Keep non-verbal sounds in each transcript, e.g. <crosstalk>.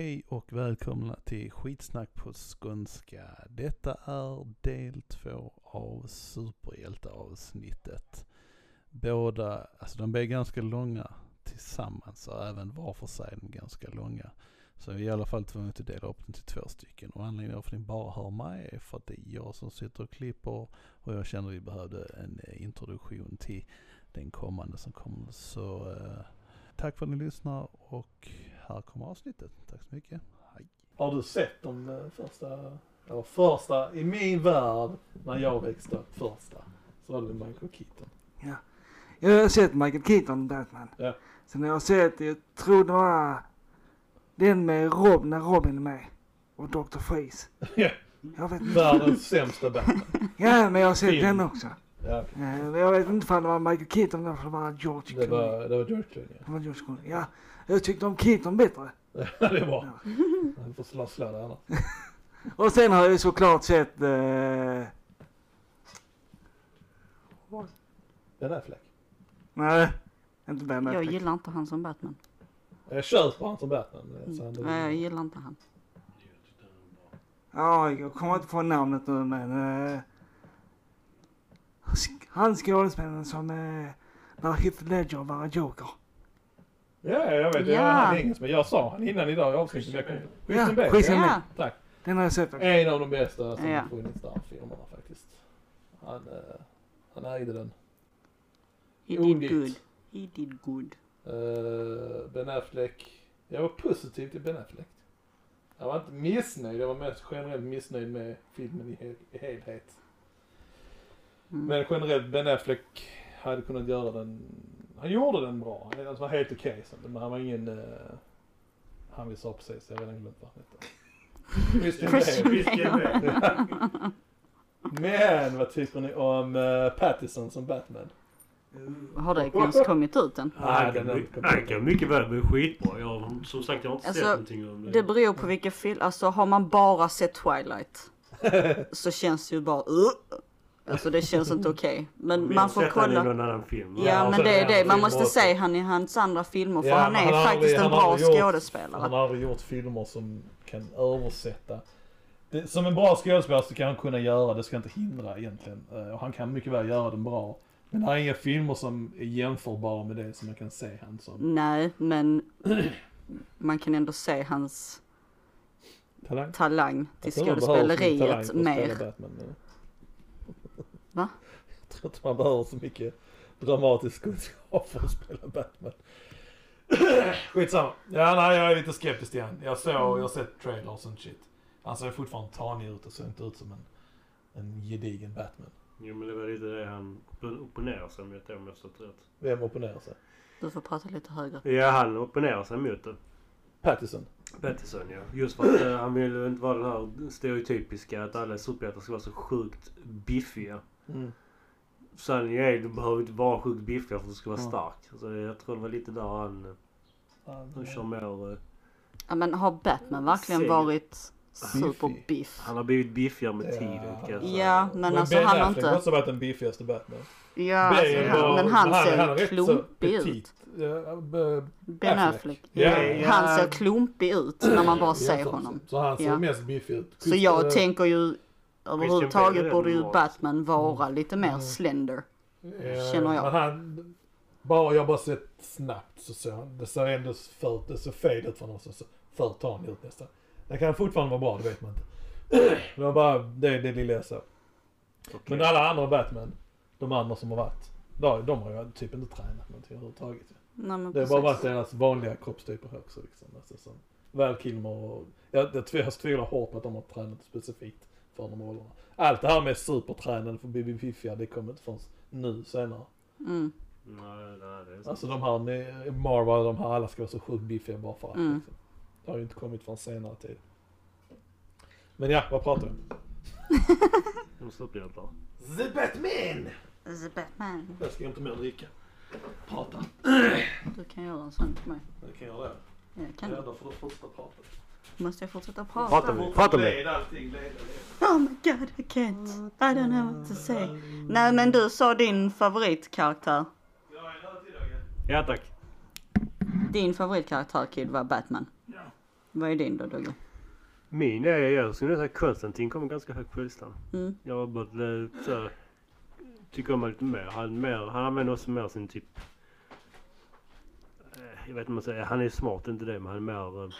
Hej och välkomna till skitsnack på skånska. Detta är del två av superhjälteavsnittet. Båda, alltså de blir ganska långa tillsammans och även var för sig är de ganska långa. Så vi är i alla fall tvungna att dela upp den till två stycken. Och anledningen till att ni bara hör mig är för att det är jag som sitter och klipper och jag kände att vi behövde en introduktion till den kommande som kommer. Så eh, tack för att ni lyssnar och här kommer avsnittet. Tack så mycket. Hej. Har du sett de eh, första, eller första, i min värld när jag växte upp första, så var det Michael Keaton. Ja. Jag har sett Michael Keaton Batman. Ja. Sen har jag sett, jag tror det var den med Rob, när Robin är med. Och Dr. Freeze. Ja. Jag vet inte. Världens sämsta Batman. Ja, men jag har sett Film. den också. Ja, Eh, Jag vet inte om det var Michael Keaton eller om det var George det Clooney. var, det var George Clooney. Det var George Clooney. Ja, jag tyckte om Keaton bättre. <laughs> Ja, det är bra. Han får slå, slå det annars. <laughs> Och sen har jag ju såklart sett... Eh... Ben Affleck. Nej, inte Ben Jag Affleck. gillar inte han som Batman. Jag köper han som Batman. Mm. Nej, jag gillar inte han. Ja, jag kommer inte på namnet nu men... Eh... Han skådespelaren som... Eh... När Heath Ledger var Joker. Ja, jag vet. Ja. Jag hade inget, men jag sa han innan idag i avsnittet. jag kom- Christian Bale. Christian Ja, Bale. Tack. Den har jag sett också. En av de bästa som Ja. har funnits där filmerna faktiskt. Han, eh, han ägde den. He did good. He did good. Eh, ben Affleck. Jag var positiv till Ben Affleck. Jag var inte missnöjd. Jag var mest generellt missnöjd med filmen i, hel- i helhet. Mm. Men generellt, Ben Affleck hade kunnat göra den. Han gjorde den bra. Han var helt okej. så, men han var ingen... Uh, han vi sa precis, jag har redan glömt vad han hette. <laughs> Christian <laughs> Bale. Men vad tycker ni om uh, Pattison som Batman? Har det ens kommit ut än? Nej, Han den kan, är mycket väl bli skitbra. Jag, som sagt, jag har inte Alltså, sett någonting om det. Det beror på vilken film. Alltså har man bara sett Twilight <laughs> så känns det ju bara uh. Alltså det känns inte <laughs> okej. Men Vi har man får han kolla. någon annan film. Ja, Ja och men det är det. han Man måste också. se han i hans andra filmer för Ja, han men är har faktiskt aldrig- en han bra gjort- skådespelare. Han har aldrig gjort filmer som kan översätta. Det, som en bra skådespelare så kan han kunna göra det, ska inte hindra egentligen. Eh, Och han kan mycket väl göra den bra. Men det är inga filmer som är jämförbara med det som man kan se han som Nej men <clears throat> man kan ändå se hans talang. talang till skådespeleriet mer. Va? Jag tror inte man behöver så mycket dramatisk kunskap för att spela Batman. <clears throat> Skitsamma. Ja, nej, jag är lite skeptisk han. Jag såg, jag har sett trailers och shit. Han ser fortfarande tanig ut och ser inte ut som en, en gedigen Batman. Jo men det var lite det han opponerar sig mot om jag förstått rätt. Vem opponerar sig? Du får prata lite högre. Ja han opponerar sig mot det. Pattison. Peterson ja. Just för att eh, han vill inte vara den här stereotypiska att alla superhjältar ska vara så sjukt biffiga. Mm. Sanningen är du behöver inte vara sjukt biffig för att du ska vara Ja. stark. Så jag tror det var lite där han, eh, han kör mer. eh, Ja men har Batman verkligen varit superbiff? Han har blivit biffigare med Ja. tiden kan jag säga. Ja men alltså ben han har Affleck har inte... också varit den biffigaste Batman. Ja alltså, han, men han han ser så klumpig ut. b- Ben Affleck. Affleck. Han ser klumpig ut när man bara ser honom. Så han ser Ja. mest biffig ut. Så jag Eh, tänker ju överhuvudtaget borde ju. Batman vara lite mer Mm. slender. Ja, känner jag. Men han, bara, jag bara sett snabbt så ser han, det ser ändå för, det ser fel ut för honom. Så ser för tanig ut nästan. Det kan fortfarande vara bra, det vet man inte. <clears throat> Det var bara det, det lilla jag såg. Okej. Men alla andra Batman, de andra som har varit, de, de har ju typ inte tränat någonting överhuvudtaget. Nej, men Det har bara varit deras vanliga kroppstyper också liksom. Alltså, som Val Kilmer och, jag, jag, jag tvivlar hårt på att de har tränat specifikt för de rollerna. Allt det här med supertränande för att bli biffiga, det kommer inte förrän nu senare. Mm. Nej, nej, det är sant. Alltså de här Marvel, de här alla ska vara så sjukt biffiga bara för att Mm. liksom. Det har ju inte kommit från senare tid. Men ja, vad pratar vi om? <laughs> De superhjältar. The Batman! The Batman. Jag ska inte mer dricka. Prata. Du kan göra en sån till mig. Jag kan göra det. Ja, kan Ja, du? då får du fortsätta prata. Måste jag fortsätta Prata prata? med Prata med. Oh my god, I can't. I don't know what to say. Nej men du sa din favoritkaraktär. Ja tack. Din favoritkaraktär Kid var Batman. Vad är din då Dogge? Min är, jag skulle säga Konstantin kommer ganska högt på listan. Mm. Jag har börjat eh, så här, tycka om honom lite mer. Han, mer. han använder också mer sin typ... eh, Jag vet inte vad man säger. Han är smart, inte det. Men han är mer eh,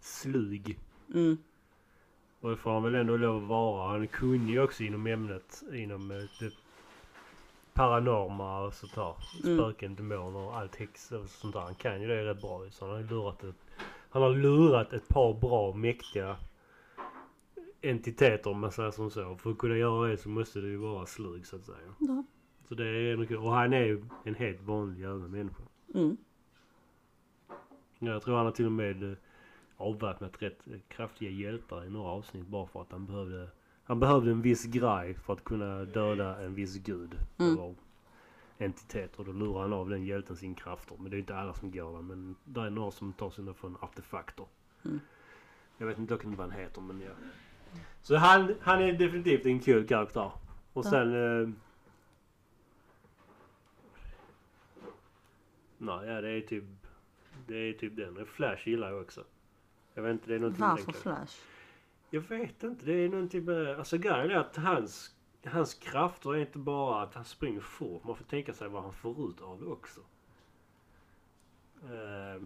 slug. Mm. Och det får han väl ändå lov att vara. Han är kunnig också inom ämnet. Inom eh, det paranorma och sånt där. Mm. Spöken, demoner och allt häx och sånt där. Han kan ju det rätt bra. Så han har ju lurat ett, han har lurat ett par bra mäktiga entiteter om man säger som så. För att kunna göra det så måste det ju vara slug så att säga. Ja. Så det är kul. Och han är ju en helt vanlig jävla människa. Mm. Jag tror han har till och med eh, avväpnat rätt kraftiga hjältar i några avsnitt bara för att han behövde han behövde en viss grej för att kunna döda en viss gud. Mm. Eller entitet. Och då lurar han av den hjälten sin krafter. Men det är inte alla som går där. Men det är några som tar sina från artefakter. Mm. Jag vet inte dock vad han heter men ja. Så han, han är definitivt en kul karaktär. Och Ja. sen... Eh, nej, ja, det är typ... Det är typ den. Flash gillar jag också. Jag vet inte, det är någonting Varför. Flash? Jag vet inte. Det är någonting med... Alltså grejen är att hans, hans krafter är inte bara att han springer fort. Man får tänka sig vad han får ut av det också. Eh,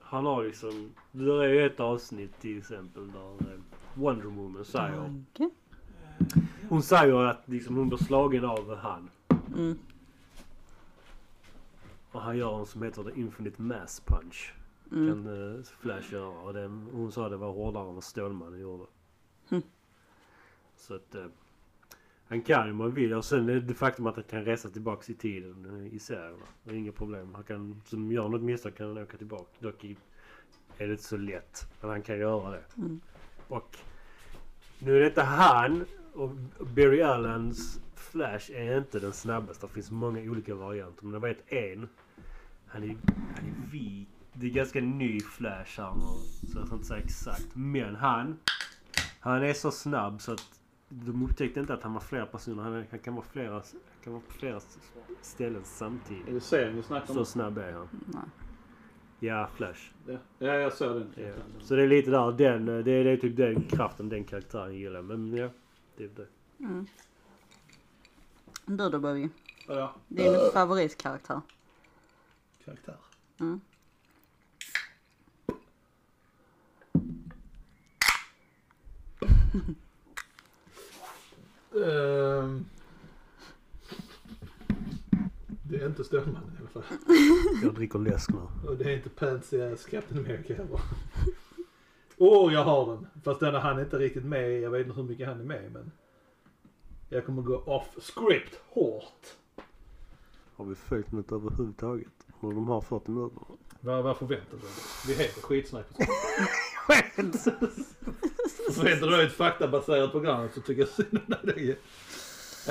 han har liksom... Det är ju ett avsnitt till exempel där eh, Wonder Woman säger... Danke. Hon säger att liksom hon blir slagen av han. Mm. Och han gör en som heter The Infinite Mass Punch. Mm. Kan eh, Flash göra. Och den, hon sa det var hårdare än vad Stålmannen gjorde. Hm. Så att... Eh, han kan ju om han vill. Och sen är det det faktum att han kan resa tillbaks i tiden eh, i serierna. Det är inga problem. Han kan, som gör något misstag kan han åka tillbaka. Dock är det inte så lätt. Men han kan göra det. Mm. Och nu är det inte han och Barry Allens Flash är inte den snabbaste. Det finns många olika varianter. Men jag vet en. Han är, han är vit. Det är ganska ny Flash här nu. Så jag ska inte säga exakt. Men han. Han är så snabb så att de upptäckte inte att han var flera personer. Han, är- han kan vara flera, kan vara på flera ställen samtidigt. det serien du snackar Så snabb är han. Nej. Ja, Flash. Ja, ja jag såg den. Ja. Så det är lite där, den, det är, det är typ den kraften den karaktären gillar. Men ja, det är det. Mm. Du då Bobby? Vadå? Din favoritkaraktär? Karaktär. Mm. Ehm. det är inte Stålmannen i alla fall. <laughs> Jag dricker läsk nu. Och det är inte Pansy as Captain America heller. Åh, oh, jag har den. Fast den är han inte riktigt med i. Jag vet inte hur mycket han är med men. Jag kommer gå off script hårt. Har vi följt något överhuvudtaget? Och de har 40 minuter. Vad, vad förväntar du dig? Vi heter skitsnack <laughs> på Förväntar du dig ett faktabaserat program så tycker jag synd om dig.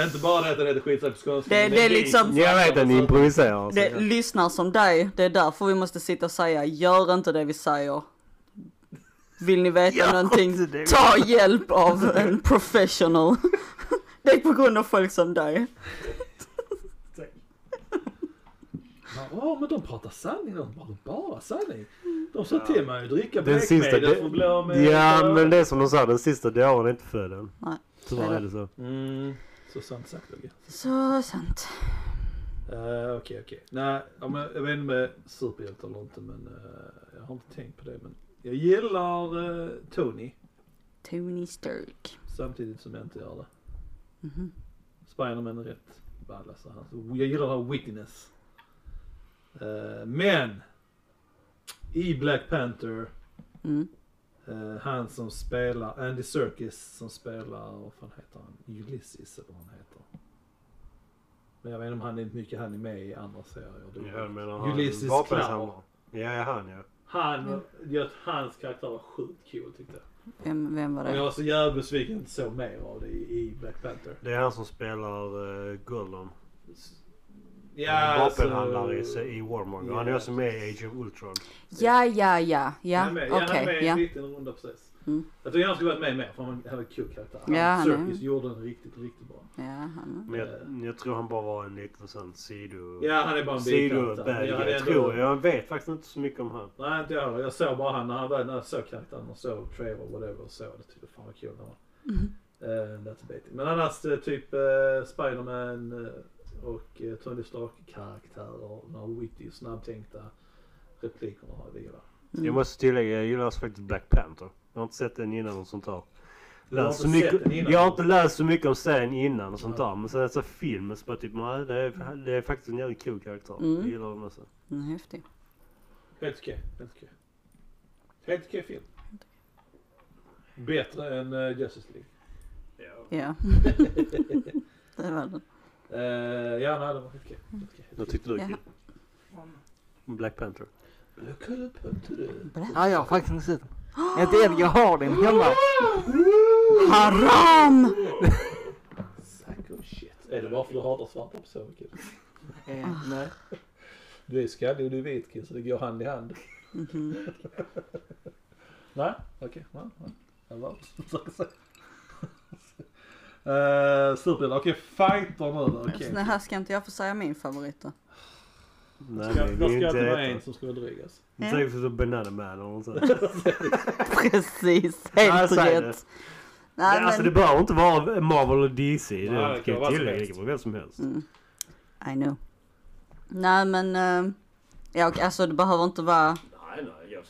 Inte bara det att den heter skitsnack på skånska. Det- det är liksom- som Jag vet att ni improviserar. Det lyssnar som dig, det är därför vi måste sitta och säga gör inte det vi säger. Vill ni veta Gör någonting? inte det Ta hjälp av en professional. <laughs> Det är på grund av folk som dig. Ja men de pratar sanning, de pratar bara sanning. De sa till mig att dricka Den sista- blekmedel för att bli av med... Ja men det är som de sa, den sista dåren är inte född än. Nej. Tyvärr är det så. Mm, så sant sagt Lugge. Så sant. Uh, Okej okej. Nej, ja, men jag vet inte med superhjälte eller inte men eh, jag har inte tänkt på det men jag gillar eh, Tony Tony Stark. samtidigt som jag inte gör det. Mhm. Spiderman är rätt ball alltså. Jag gillar det här wittiness. Eh, men i Black Panther Mm. Eh, han som spelar, Andy Serkis som spelar, vad fan heter han? Ulysses eller vad han heter. Men jag vet inte om han är mycket han är med i andra serier. Det Ja, men han Ulysses vapensamlare. Clow. Ja, ja han ja. Han, jag, hans karaktär var sjukt cool tyckte jag. Vem, vem var Och jag det? var så jävla besviken att jag inte såg mer av det i, i Black Panther. Det är han som spelar uh, Gollum. Ja, Vapenhandlare alltså- i, i Warmonger. Ja, han är också med i. Age of Ultron. Ja, ja, ja, ja, Han är med, ja, han är okej, med i ja. en liten runda precis. Mm. Jag tycker han skulle varit med mer för han hade en kul karaktär. Ja, han Circus gjorde den riktigt, riktigt bra. Ja, han... Men jag, jag tror han bara var en liten sån sido... Ja, han är bara en sido bikaraktär. jag Jag ändå- tror jag. vet faktiskt inte så mycket om han. Nej, inte jag heller. Jag såg bara han när han var, när jag såg karaktären och såg Trevor whatever och såg det. Tyckte fan vad kul han var. Mm. Uh, that's. Men annars eh, typ uh, Spiderman eh, och uh, Tony Stark karaktärer. De här witty, snabbtänkta replikerna har jag gillar. Mm. Jag måste tillägga, jag gillar faktiskt Black Panther. Jag har inte sett den innan och sånt där. Du har så mycket, jag har inte läst så mycket om serien innan och sånt där. Men sen så filmen så bara typ, nej det är, det är faktiskt en jävligt cool karaktär. Mm. Jag gillar den också. Mm, häftig. Helt okej. Helt okej. Helt okej film. Bättre än uh, Justice League. Ja. <laughs> det var den. Uh, ja, nej det var. Helt okej. Vad tyckte du? Ja. Kid? Black Panther. To the... Ja, jag har faktiskt inte sett den. Inte än, jag har den hemma. <gasps> Haram! Psycho shit. Är det bara för att du hatar svarta personer kid? Eh, nej. Du är skallig och du är vit kid så det går hand i hand. Mhm. <laughs> Nej, okej. Var så att säga. Uh, Superhjältar, okej fighter nu då. Okej. Så här ska inte jag få säga min favorit då. Nej, Ska, nej, då det ska inte inte vara en som ska vara drygas. Det är som Banana Man eller något sånt. <laughs> Precis, helt säg rätt. Nej, Alltså det men... behöver inte vara Marvel och DC. Nej, Det det kan ju tillägga. Det vara vem som helst. Mm. I know. Nej men, eh, ja alltså det behöver inte vara,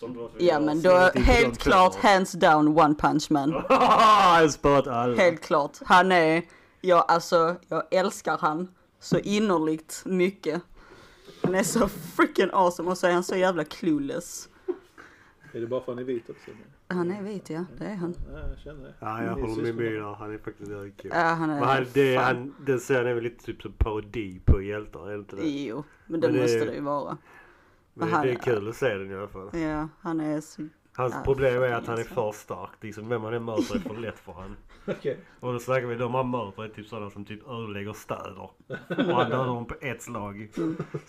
Jag inte varför ja men då helt klart hands down one punch man. <laughs> Jag alla. Helt klart. Han är, ja alltså jag älskar han så innerligt mycket. Han är så freaking awesome och så är han så jävla clueless. Är det bara för att han är vit också? Han är vit ja, det är han. Ja, jag känner det. Ja, jag håller med mig där. Han är faktiskt jävligt kul. Ja han är Men han, det, fan- han, den serien är väl lite typ som parodi på hjältar, är det inte det? Jo, men det Men det- måste det ju vara. Men han- det är kul att se den i alla fall. Ja, han är så... Hans Ja, problem är att han är alltså. för stark. Liksom, vem han än möter är för lätt för han. <laughs> Okej. Och då snackar vi de han möter är typ sådana som typ ödelägger städer. Och han dödar dem på ett slag.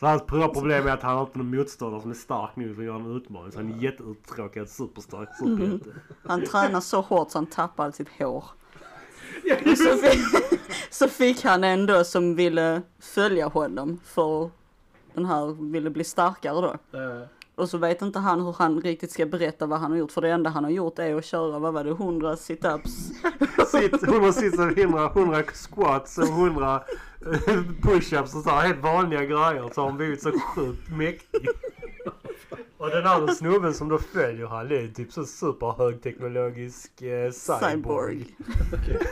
Så hans pro- problem är att han har inte någon motståndare som är stark nog för att göra en utmaning. Så han är jätteuttråkad, superstark superhjälte. Han tränar så hårt så han tappar allt sitt hår. Och så, fick, <laughs> så fick han en då som ville följa honom för den här ville bli starkare då. Eh, Och så vet inte han hur han riktigt ska berätta vad han har gjort för det enda han har gjort är att köra, vad var det, 100 situps. Sitt, 100 sits och 100, 100 squats och 100 eh, push-ups och så här helt vanliga grejer. Så har han blivit så sjukt mäktig. Och den andra snubben som då följer han det är typ så superhögteknologisk eh, cyborg.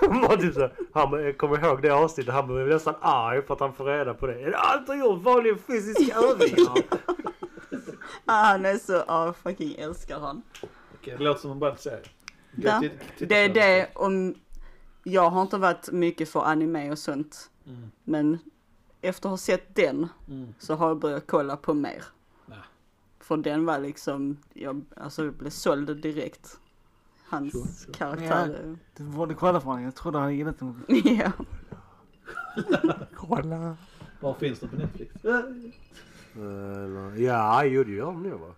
Cyborg. <laughs> Typ så, han, jag kommer ihåg det avsnittet, han blev nästan arg för att han får reda på det. Är det allt du gjort? Vanliga fysiska <laughs> övningar? <laughs> Ah, han är så, ja fucking älskar han. Okej, det låter som en bra serie. Ja, Det är det om, jag har inte varit mycket för anime och sånt. Mm. Men efter att ha sett den Mm. så har jag börjat kolla på mer. Ja. För den var liksom, jag, alltså jag blev såld direkt. Hans Sure, sure. karaktär. Du borde kolla på den. Jag trodde han gillat den. <laughs> Ja. Kolla. Var finns det på Netflix? Eller, ja, jo det gör de nog va?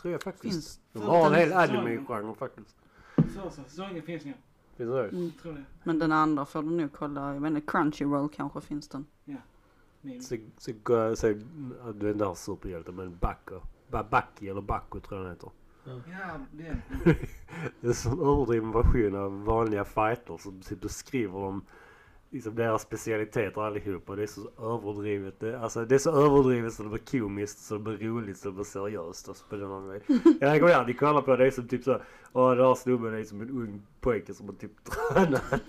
Tror jag faktiskt. Finns. De har en hel anime-genre faktiskt. Så, så. Säsongen finns nu. Finns det det? Mm. Tror det. Men den andra får du nog kolla, jag inte, Crunchyroll kanske finns den. Nej. Så, så, så, så du är inte superhjälte men Bacco. Ba- Backi eller Bacco tror jag den heter. Ja, det. <laughs> En sån överdriven version av vanliga fighter som typ beskriver de liksom deras specialiteter allihopa. Det är så överdrivet. Det, alltså, det är så överdrivet så det blir komiskt, så det blir roligt, så det blir seriöst. Alltså, på den här vägen. <laughs> Jag rekommenderar att ni kollar på det. Det är som typ så. Åh den här snubben är som en ung pojke som har typ <laughs> tränat.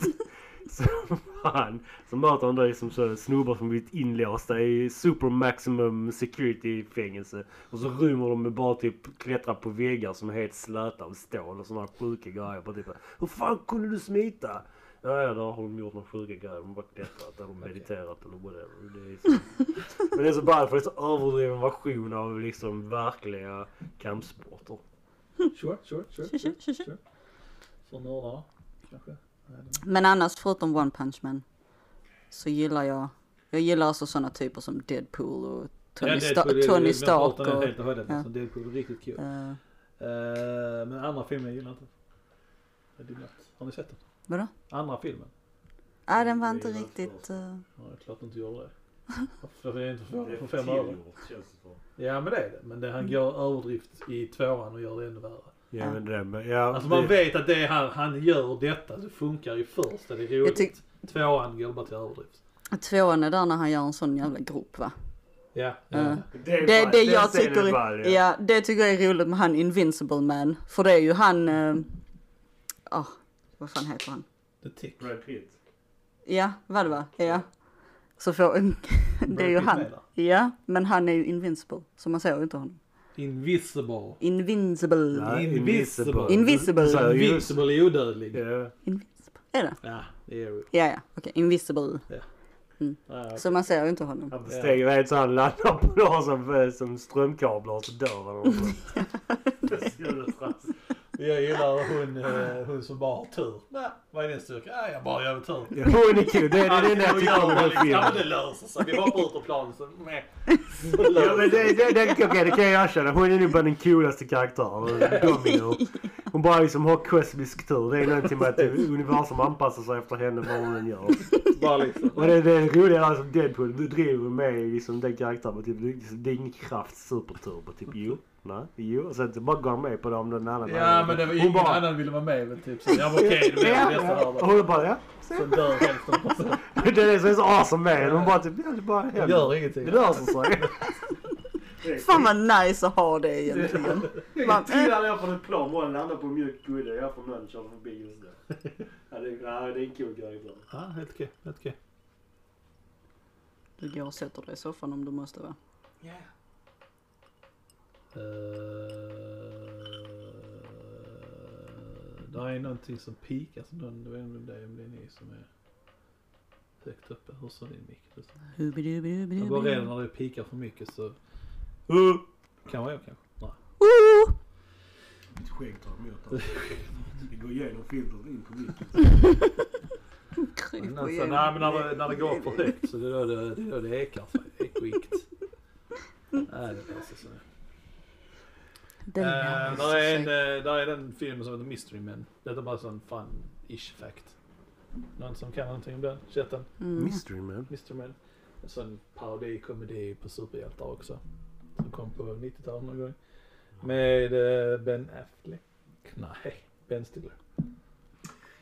<laughs> Som fan. Så möter han då liksom så snubbar som blivit inlåsta i super maximum security fängelse. Och så rymmer de med bara typ klättra på väggar som är helt slöta av stål och sådana sjuka grejer. På typ, Hur fan kunde du smita? Ja, ja, då har de gjort några sjuka grejer. De har bara klättrat eller mediterat eller whatever. Det är så. <laughs> Men det är så bra för det är så överdriven version av liksom verkliga kampsporter. Sure, sure, sure. Tjo, tjo. sure. För nördarna kanske? Men annars förutom One Punch Man så gillar jag, jag gillar alltså sådana typer som Deadpool och Tony, Ja, Sta- Deadpool, det- Tony Stark jag pratar och... helt och hållet. ja. Alltså, Deadpool är riktigt kul. eh, Eh, men andra filmer jag gillar inte. Har ni sett den? Vadå? Andra filmen? Ja, den var inte Det är riktigt... Uh... Ja, det är klart inte gjorde det. <laughs> För det är inte för, för fem öre. Ja men det är det. Men det, han går överdrift i tvåan och gör det ännu värre. Ja men det, men, ja, Alltså man det, vet att det han, han gör detta. Det funkar ju först. Det är roligt. tyck- Tvåan går bara till överdrift. Tvåan är där när han gör en sån jävla grop va? Ja. det, är Det, det jag tycker, ja det jag är roligt med han Invincible Man. För det är ju han, eh, ah, vad fan heter han? The Tick. Brad Pitt. Ja, vad det var, ja. Så får, <laughs> det är ju han. Ja, men han är ju invincible. Så man ser ju inte honom. Invisible. Invincible. Ja, Invisible. Invisible. Så, Invisible är odödlig. Ja. Invincible. Är det? Ja, det är det. Ja, ja, okej. Invisible. Ja, Så man ser ju inte honom. Han steg vet så han landar på någon som, eh, som strömkablar och så dör han. <laughs> Jag gillar hon, eh, hon som bara har tur. Nej, vad är din styrka? Ja, jag bara gör tur. Ja, Hon är kul. Det är det enda jag tycker om den Ja men det filmen. löser sig. Vi ut ur planen så med. Ja men det, det, det, okej, det kan jag erkänna. Hon är nog bara den coolaste karaktären. Domino. Hon bara liksom har kosmisk tur. Det är någonting med att universum anpassar sig efter henne vad hon än gör. Bara liksom. Och det, det roliga är alltså Deadpool du driver med liksom den karaktären. Typ, är ingen kraft superturbo. Typ jo, nej, jo. Och sen så bara går han med på om någon annan. Ja men det var ingen bara- annan ville vara med väl typ så. Jag var okej, Ja, det ja. av Och det. hon bara ja. Så dör hälften personen. <laughs> Det är det som är så awesome med henne. Hon bara typ ja det bara Det händer. gör ingenting. Det löser sig. <laughs> Fan vad nice att ha det egentligen. Man, Trillar ner från ett plan bara landar på en mjuk kudde. Jag får någon kör förbi just det. Ja, det, är, ja, det är en cool karaktär. Ja, helt okej. Helt okej. du går och sätter dig i soffan om du måste va? Uh, det är någonting som pikar. Så någon, jag vet inte om det är om det är ni som är högt uppe. Hur ser din mick ut? Jag går redan när det pikar för mycket så... Uh, kan vara jag kanske. Nej. Mitt skägg tar emot. Det går igenom filtret in på micken. Men alltså, nej men när det, när det går för högt så det är då det, det, det ekar sig. Ekoikt. Nej det löser sig. Det Uh, där, är en, eh, där är den filmen som heter Mystery Men. Detta är bara sån fun-ish fact. Någon som kan någonting om den? Den? Mm. Mystery man. Mystery Men. En sån parodi, komedi på superhjältar också. Som kom på 90-talet någon gång. Med eh, Ben Affleck. Nej, Ben Stiller.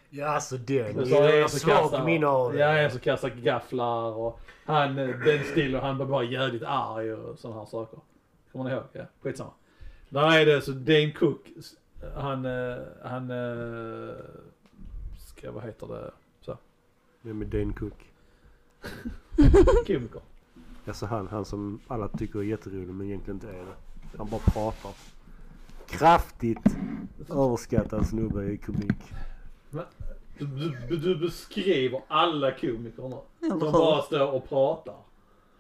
Ja alltså den. Och Jag svagt kastar- minne av Ja, en som kastar gafflar och han, eh, Ben Stiller, han var bara jävligt arg och sådana här saker. Kommer ni ihåg? Ja, skitsamma. Där är det så Dane Cook, han, eh, han, eh, ska, vad heter det, så, Vem är Dane Cook? <laughs> komiker. Alltså han, han som alla tycker är jätterolig men egentligen inte är det. Han bara pratar. Kraftigt överskattad snubbe i komik. Du, du, du beskriver alla komiker nu. Eller Som hur? bara står och pratar.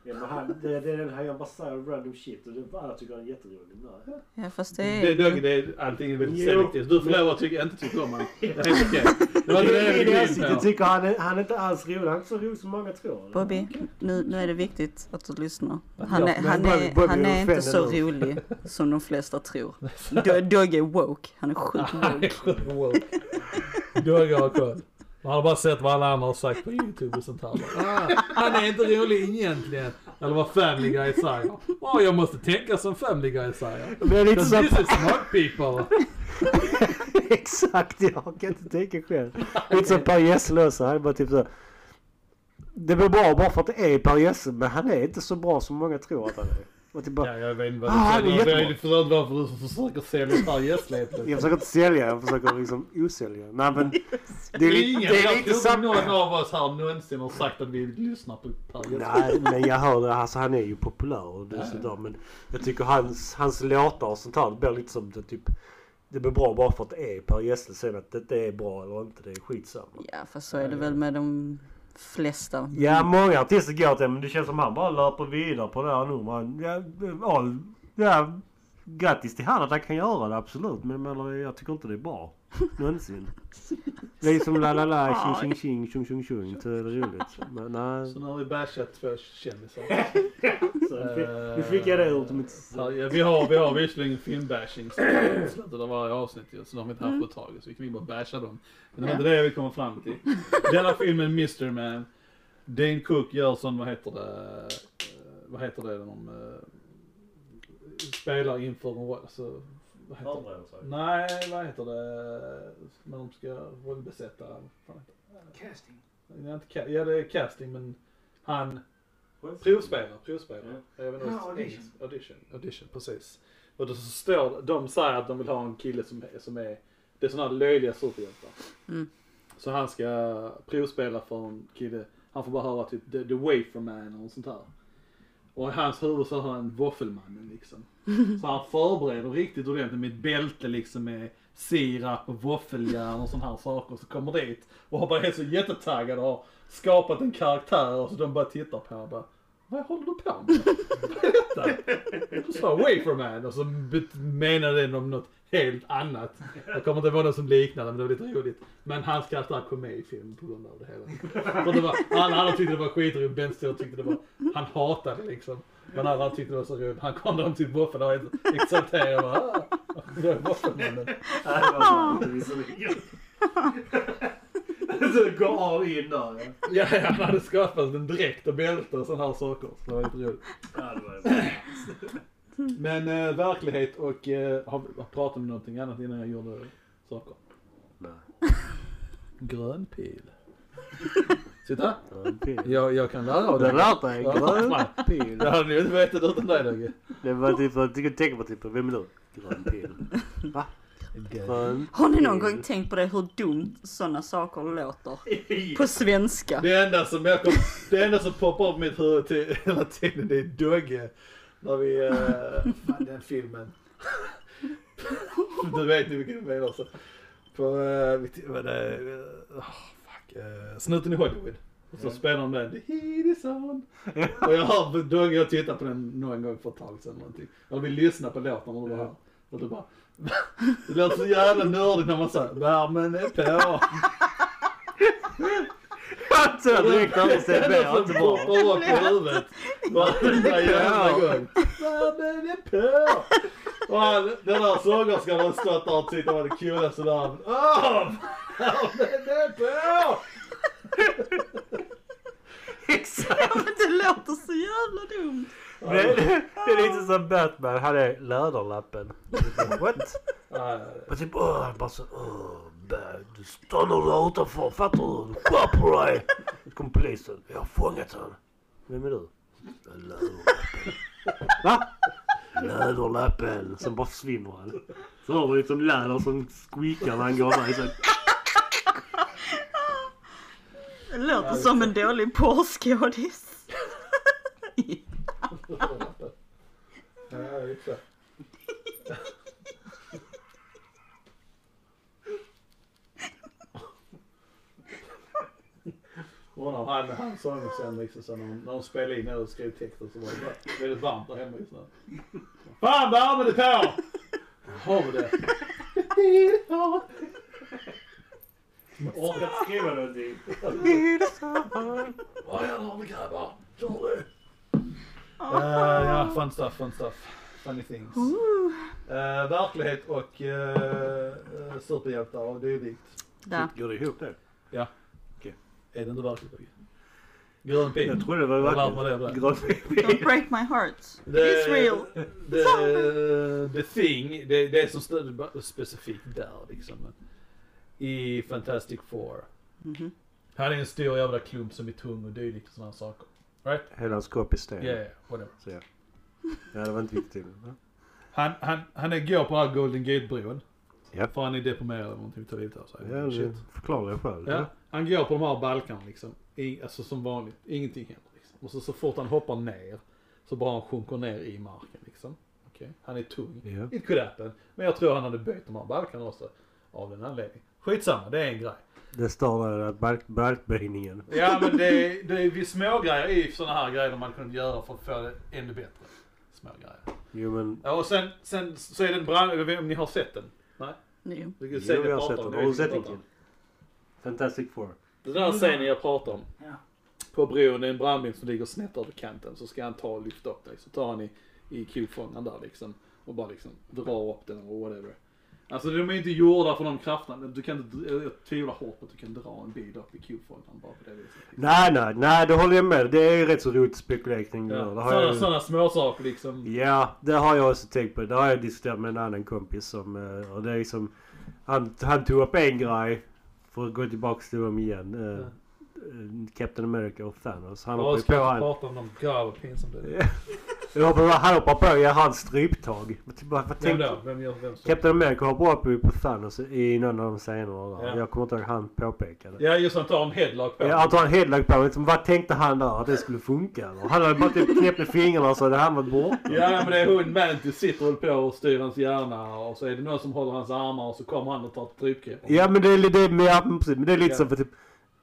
Ja, men han, det, det är den här, jag bara säger random shit och det, alla tycker han är jätterolig. Nej. Ja fast det Det, är... det, det är allting är väldigt Jo. selektivt. Du får lov att tycka, inte tycka om honom. <laughs> Det är helt okej. Det var inte det jag det på. tycker han, är- han är inte alls rolig. Han är inte så rolig som många tror. Bobby, nu, nu är det viktigt att du lyssnar. Han är, han är, han är är inte så rolig <laughs> som de flesta tror. <laughs> Do- Dogge är woke. Han är sjukt woke. Dogge har koll. Man har bara sett vad alla andra har sagt på YouTube och sånt här. <laughs> Ah, han är inte rolig egentligen. Eller vad Family Guy säger. Åh, jag måste tänka som Family Guy säger. Men det är lite så... this is smart people. <laughs> Exakt, jag kan inte tänka själv. Lite som Per Gessle också. Han är bara typ så. Det blir bra bara för att det är Per Gessle men han är inte så bra som många tror att han är. Och typ bara, Ja, jag vet inte vad Ah, är du säger. jättebra. Jag förstår inte varför du försöker sälja Gessle helt jag försöker inte sälja, jag försöker liksom osälja. Nej men <laughs> det är lite, Ingen, det är jag lite inte samma. någon av oss här någonsin har sagt att vi lyssnar på Per. Nej men jag hör det, alltså han är ju populär och det är men jag tycker hans, hans låtar och sånt här det blir lite som det typ det blir bra bara för att det är Per Gessle sen att det är bra eller inte det är skitsamma. Ja fast så är det väl med de flesta. Ja många artister går till men det känns som han bara löper vidare på det här nu. Man, ja, all, ja, grattis till han att han kan göra det absolut men, men jag tycker inte det är bra. Någonsin. Det är som la la la, tjing tjing tjing, tjung tjung tjung. Så är det roligt. Men nej. Så nu har vi bashat två kändisar. <laughs> Så, Nu fick jag det ur mitt... Ja, vi har, vi har visserligen filmbashing slutet av varje avsnitt ju, så de har vi inte haft på ett tag. Så vi kan ju bara basha dem. Men det var inte det vill komma fram till. Denna filmen Mr. Man. Dane Cook gör sån, vad heter det, eh, vad heter det när de eh, spelar inför alltså, vad heter det? Förbereder sig. Nej, vad heter det, när de ska rollbesätta, vad fan heter det? Casting. Det är inte ca- Ja det är casting men han provspelar, provspelar. Jag vet inte Ja, audition. audition. Audition, precis. Och då så står, de säger att de vill ha en kille som, är- som är, det är sådana här löjliga superhjältar. Mm. Så han ska provspela för en kille, han får bara höra typ the, the wafer man och sånt här. Och i hans huvud så har han våffelmannen liksom. Så han förbereder riktigt ordentligt med ett bälte liksom med sirap och våffeljärn och sådana här saker. Så kommer dit och har bara helt så jättetaggad och har skapat en karaktär och så de bara tittar på honom och bara vad håller du på med? Vad är detta? Du sa waferman och så menade den om något helt annat. Jag kommer inte ihåg något som liknade men det var lite roligt. Men hans karaktär kom med i filmen på grund av det hela. För det var, alla andra tyckte det var skitroligt, Ben Stiller tyckte det var, han hatade det liksom. Men alla tyckte det var så roligt. Han kom där om sitt våffel och var helt exalterad och bara ah, ah, det var så. Så gå all in där ja. Ja, ja, han hade skapat en dräkt och bälte och sådana här saker. Så det var lite roligt. Ja, det var det. Men eh, verklighet och eh, har, har pratat om någonting annat innan jag gjorde saker. Nej. Grön pil. Pil. Jag, jag kan lära av Du har det. lärt dig? Ja, Grön pil. Jag hade nog inte vetat utan dig Dogge. Det var typ, jag tänka på typ, vem är du? Grön pil. Va? Har ni någon gång tänkt på det hur dumt sådana saker låter? På svenska. Det enda som jag kom, det enda som poppar upp i mitt huvud till, hela tiden det är Dogge. När vi, uh, fan den filmen. du vet ni vilken det är också. På, uh, vad det, oh, fuck, uh, Snuten i Hollywood. Och så spelar de den, the heat is on. Och jag hör Dogge och tittar på den någon gång för ett tag sedan någonting. Eller vi lyssnar på låten och det bara, och det bara, det låter så jävla nördigt när man säger värmen är på. Så jag direkt när vi ser som bra. poppar upp i huvudet. Varenda jävla gång. Värmen är på. Och han, den där sångerskan har stått där och tyckt det var det coolaste där. Åh! Värmen är på! Exakt! Men det låter så jävla dumt. Det, det är lite som Batman hade läderlappen. What? Men typ, åh, han bara så, åh, bad. Du stannar där utanför, fattar du? Skärp på dig! Så kom polisen. Jag har fångat honom. Vem är du? Läderlappen. Va? Läderlappen. Sen bara försvinner han. Så har du liksom läder som squeakar när han går där. Det låter som en dålig porrskådis. Exakt. Undrar om han, han sångerskan liksom så när de, när de spelade in och skrev texter så var det bara väldigt varmt där hemma just nu. Fan värmen är på! Har vi det? orkat skriva någonting. Vad gäller grabbar? Kör du? Uh, ja, fun stuff, fun stuff. Funny things. Uh, verklighet och uh, superhjältar och dylikt. Där. Går det ihop det? Är det inte verkligt? Grön pil. Jag trodde det var det. Grön Don't pil. break my heart. It's real. The, the thing, det, det är som stod bara specifikt där liksom. I Fantastic Four. Mhm. Han är en stor jävla klump som är tung och dylikt och sådana saker. Right? Hela hans kropp är sten. Yeah, yeah, whatever. Så ja. Ja, det var inte viktigt. Ja. Han, han, han är, går på här Golden Gate-bron. Ja. För han är deprimerad eller någonting, tar livet av sig. Ja, det förklarar jag själv. Ja, han går på de här balkarna liksom. I, alltså som vanligt, ingenting händer liksom. Och så, så fort han hoppar ner så bara han sjunker ner i marken liksom. Okej, Han är tung. Ja. It could happen. Men jag tror han hade böjt de här balkarna också. Av den anledningen. Skitsamma, det är en grej. Det står där att balk, balkböjningen. Ja men det är, det är vid små grejer i sådana här grejer man kan göra för att få det ännu bättre. Små grejer. Jo men, Ja, och sen, sen så är det en brand, jag vet inte om ni har sett den? Nej? Du kan Jo, det jag jag har sett den. Har du sett den? Fantastic Four. Den där scenen jag pratar om. Ja. På bron, det är en brandbil som ligger snett över kanten. Så ska han ta och lyfta upp dig. Så tar han i, i kofångaren där liksom. Och bara liksom drar upp den och whatever. Alltså de är inte gjorda för de krafterna. Du kan inte, jag tvivlar hårt på att du kan dra en bil upp i kofångaren bara på det viset. Nej, nej, nej, det håller jag med. Det är ju rätt så roligt spekulering. Ja. där. Det har Sådana, jag, sådana småsaker liksom. Ja, det har jag också tänkt på. Det har jag diskuterat med en annan kompis som, eh, och det är liksom, han, han tog upp en grej, för att gå tillbaks till dem igen. eh, Ja. eh, Captain America och Thanos. Han ska på han. prata om dem. God vad pinsamt det <laughs> är. Jag hoppar, han hoppar på i hans stryptag. Men Vad tänkte, då? Vem gör vem? Captain America hoppar upp på Thanos i någon av de scenerna. Ja. Jag kommer inte ihåg han påpekade. Ja just han tar en headlock på Ja, han tar en headlock på liksom, Vad tänkte han där? Att det skulle funka? Eller? Han hade bara typ knäppt med fingrarna så hade han varit borta. Ja men det är hon Mantis sitter väl på och styr hans hjärna och så är det någon som håller hans armar och så kommer han och tar ett strypgrepp. Ja men det är, det, men, ja, men precis, men det är lite Ja. så för typ...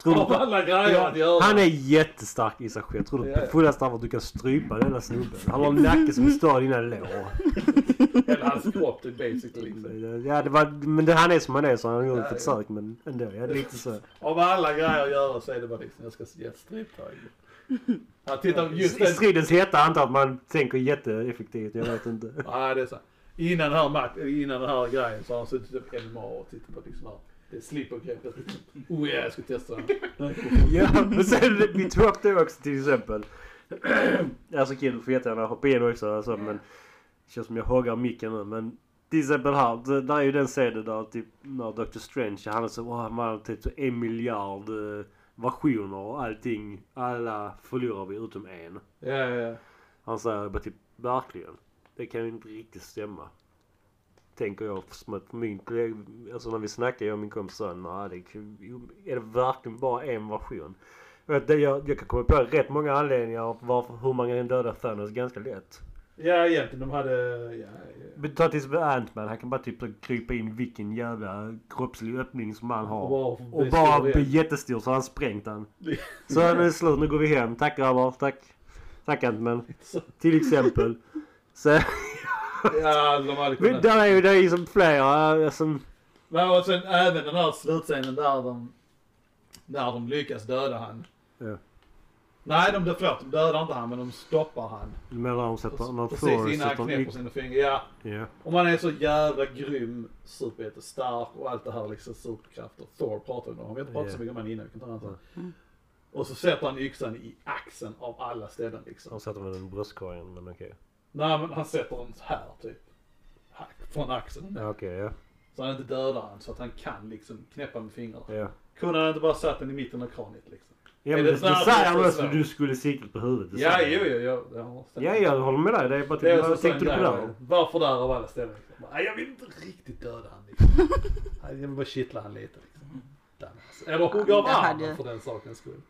Tror du Av alla grejer att ja, göra. han är jättestark i sig själv. Tror du på fullaste allvar att du kan strypa denna snubben? Han har en nacke som är större än dina lår. <laughs> Hela hans kropp basically. Liksom. Ja, det var, men det, han är som han är så han har gjort Ja, ett försök men ändå. Ja, lite så. Av alla grejer att göra så är det bara liksom, jag ska stryptag. Ja, titta just I den. stridens hetta antar att man tänker jätteeffektivt. Jag vet inte. Ja det är så. Innan den här, innan den här grejen så har han suttit upp hemma och tittat på liksom här. Det slipper greppet. Oh ja, jag ska testa den. <laughs> Ja, men sen vi tog upp det också till exempel. <clears throat> alltså Kid får jättegärna hoppa in också alltså, men det känns som jag hoggar micken nu men till exempel här, där är ju den scenen där typ när Dr. Strange han är så, oh, han har typ så en miljard eh, versioner och allting, alla förlorar vi utom en. Ja, ja, ja. Han säger bara typ, verkligen? Det kan ju inte riktigt stämma. Tänker jag som att min kollega, alltså när vi snackar jag och min kompis sa, nej det jo, är det verkligen bara en version? Jag, jag, jag kan komma på rätt många anledningar varför, hur man kan döda Thanos ganska lätt. Ja egentligen de hade, ja, ja. Ta till exempel Ant-Man, han kan bara typ krypa in vilken jävla kroppslig öppning som han har. bara, Och bara bli jättestor så han sprängt han. Så nu är det slut, nu går vi hem. Tack grabbar, tack. Tack Ant-Man. <laughs> Till exempel. Så, Ja, de hade men kunnat. där är ju det är ju som flera som... Men och sen även den här slutscenen där de, där de lyckas döda han. Ja. Nej, de, förlåt, de dödar inte han men de stoppar han. Du menar de sätter, när Precis Thor innan han knäpper sina fingrar. Ja. Ja. Och man är så jävla grym, superjättestark och allt det här liksom superkrafter. Thor pratar vi om. Vi har inte pratat Ja. så mycket om han innan. Vi kan ta han sen. Mm. Och så sätter han yxan i axeln av alla ställen liksom. Han sätter väl en bröstkorgen men okej. Nej men han sätter den så här typ. Här, Från axeln. Ja okej ja. Så han inte dödar han så att han kan liksom knäppa med fingrarna. Ja. Kunde han inte bara satt den i mitten av kraniet liksom? Ja Är men det han få också så? du skulle sikta på huvudet. det Ja, jo, jo, jo. har. Ja, jag håller med dig. Det är bara Det är typ, också vad tänkte du på det? Varför där av alla ställen liksom? Nej, jag vill inte riktigt döda han liksom. <laughs> Nej, Jag vill bara kittla han lite liksom. Där, alltså. Eller hugga av Det hade- armen för den sakens skull.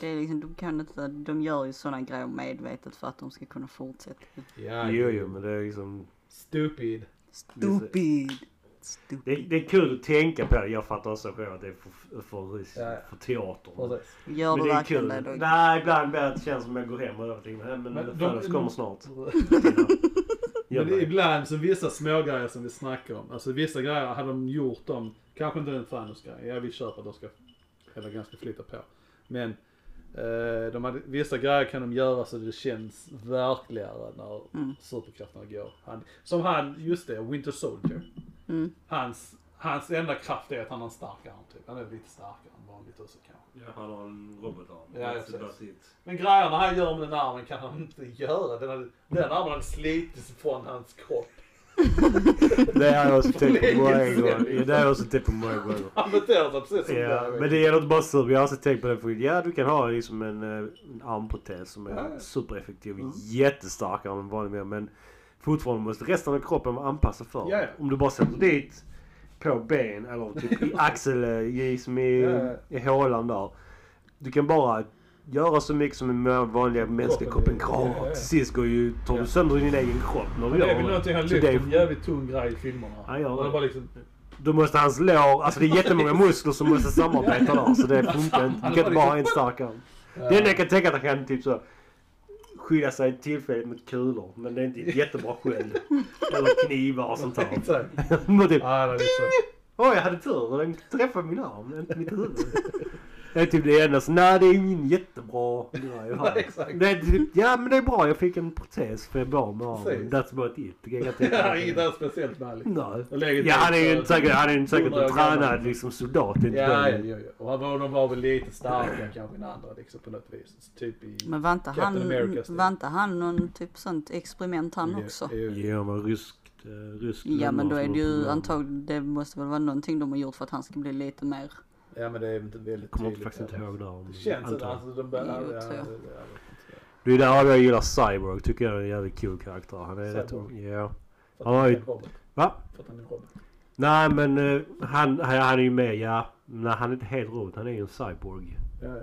Det är liksom, de kan inte, de gör ju sådana grejer medvetet för att de ska kunna fortsätta. Ja, Jo, jo, men det är liksom... Stupid. Stupid. Det, Stupid. det är kul att tänka på det. Jag fattar också själv att det är för, för, Ja, ja. för teatern. Gör Men du det är kul. det då? Nej, ibland blir det att det känns som jag går hem och övertänker. Men, men, Men de- kommer snart. <laughs> Men det är det. ibland så vissa smågrejer som vi snackar om. Alltså vissa grejer hade de gjort dem. Kanske inte en Thanos-grej. Jag vill köpa att de ska, eller ganska flytta på. Men de hade, vissa grejer kan de göra så det känns verkligare när Mm. superkrafterna går. Han, som han, just det, Winter Soldier. Mm. Hans, hans enda kraft är att han har en stark arm typ. Han är lite starkare än vanligt också kanske. Ja, han har en robotarm. Ja. Men grejerna han gör med den armen kan han inte göra. Den, hade, den armen hade slitits från hans kropp. Det har jag också tänkt på många gånger. Det har jag också tänkt på många gånger. Han beter sig precis som Ja, men det gäller inte bara sur. Jag har också tänkt på det förut. Ja, du kan ha liksom en, eh, en armprotes som är Ja, supereffektiv. Mm. Jättestarkare än en vanlig. Men fortfarande måste resten av kroppen vara anpassad för Ja, ja. Om du bara sätter dit på ben eller typ i <laughs> axel, eh, i, som i, Ja, ja. i hålan där. Du kan bara göra så mycket som en vanliga mänskliga Kroppen klarar. ja, ja. Till sist går ju, tar du sönder din egen kropp när du Men det är gör väl någonting han lyfter, en jävligt tung grej i filmerna. Han gör det. bara liksom, Då måste hans lår, alltså det är jättemånga <laughs> muskler som måste samarbeta där. Så det funkar inte. Du kan inte bara ha en stark arm. Det enda jag kan tänka att han kan typ så skydda sig tillfälligt mot kulor. Men det är inte ett jättebra skydd. Eller knivar och sånt där. <laughs> <laughs> Men typ. Oj, jag hade tur den träffade min arm, inte mitt huvud. Det är typ det enda. Så, nej, det är ingen jättebra grej. <laughs> Nej, exakt. Det är typ, ja, men det är bra. Jag fick en protes för jag bar med armen. That's about it. <laughs> Ja, inget annat speciellt med Alex. Nej. Jag lägger Ja, han är ju så- säkert, han är ju säkert en tränad liksom, soldat. Inte Ja, ja, ja, ja. Och han var, de var väl lite starkare kanske än andra liksom på något vis. Typ i... Men var inte Captain han, var inte han någon typ sånt experiment han också? Jo, jo. Ja, men ryskt, uh, ryskt Ja men då är det ju antagligen, det måste väl vara någonting de har gjort för att han ska bli lite mer. Ja men det är inte väldigt kommer tydligt. faktiskt inte ihåg det. här, Det känns inte, alltså de börjar... Jo, Ja, tror jag. det- är där jag gillar Cyborg. Tycker jag är en jävligt cool karaktär. Han är rätt... Ja. För Han att har han är Robert. Va? För att han är Robert. Nej men eh, han, han, han är ju med, ja. Nej han är inte helt robot. Han är ju en cyborg. Ja, ja.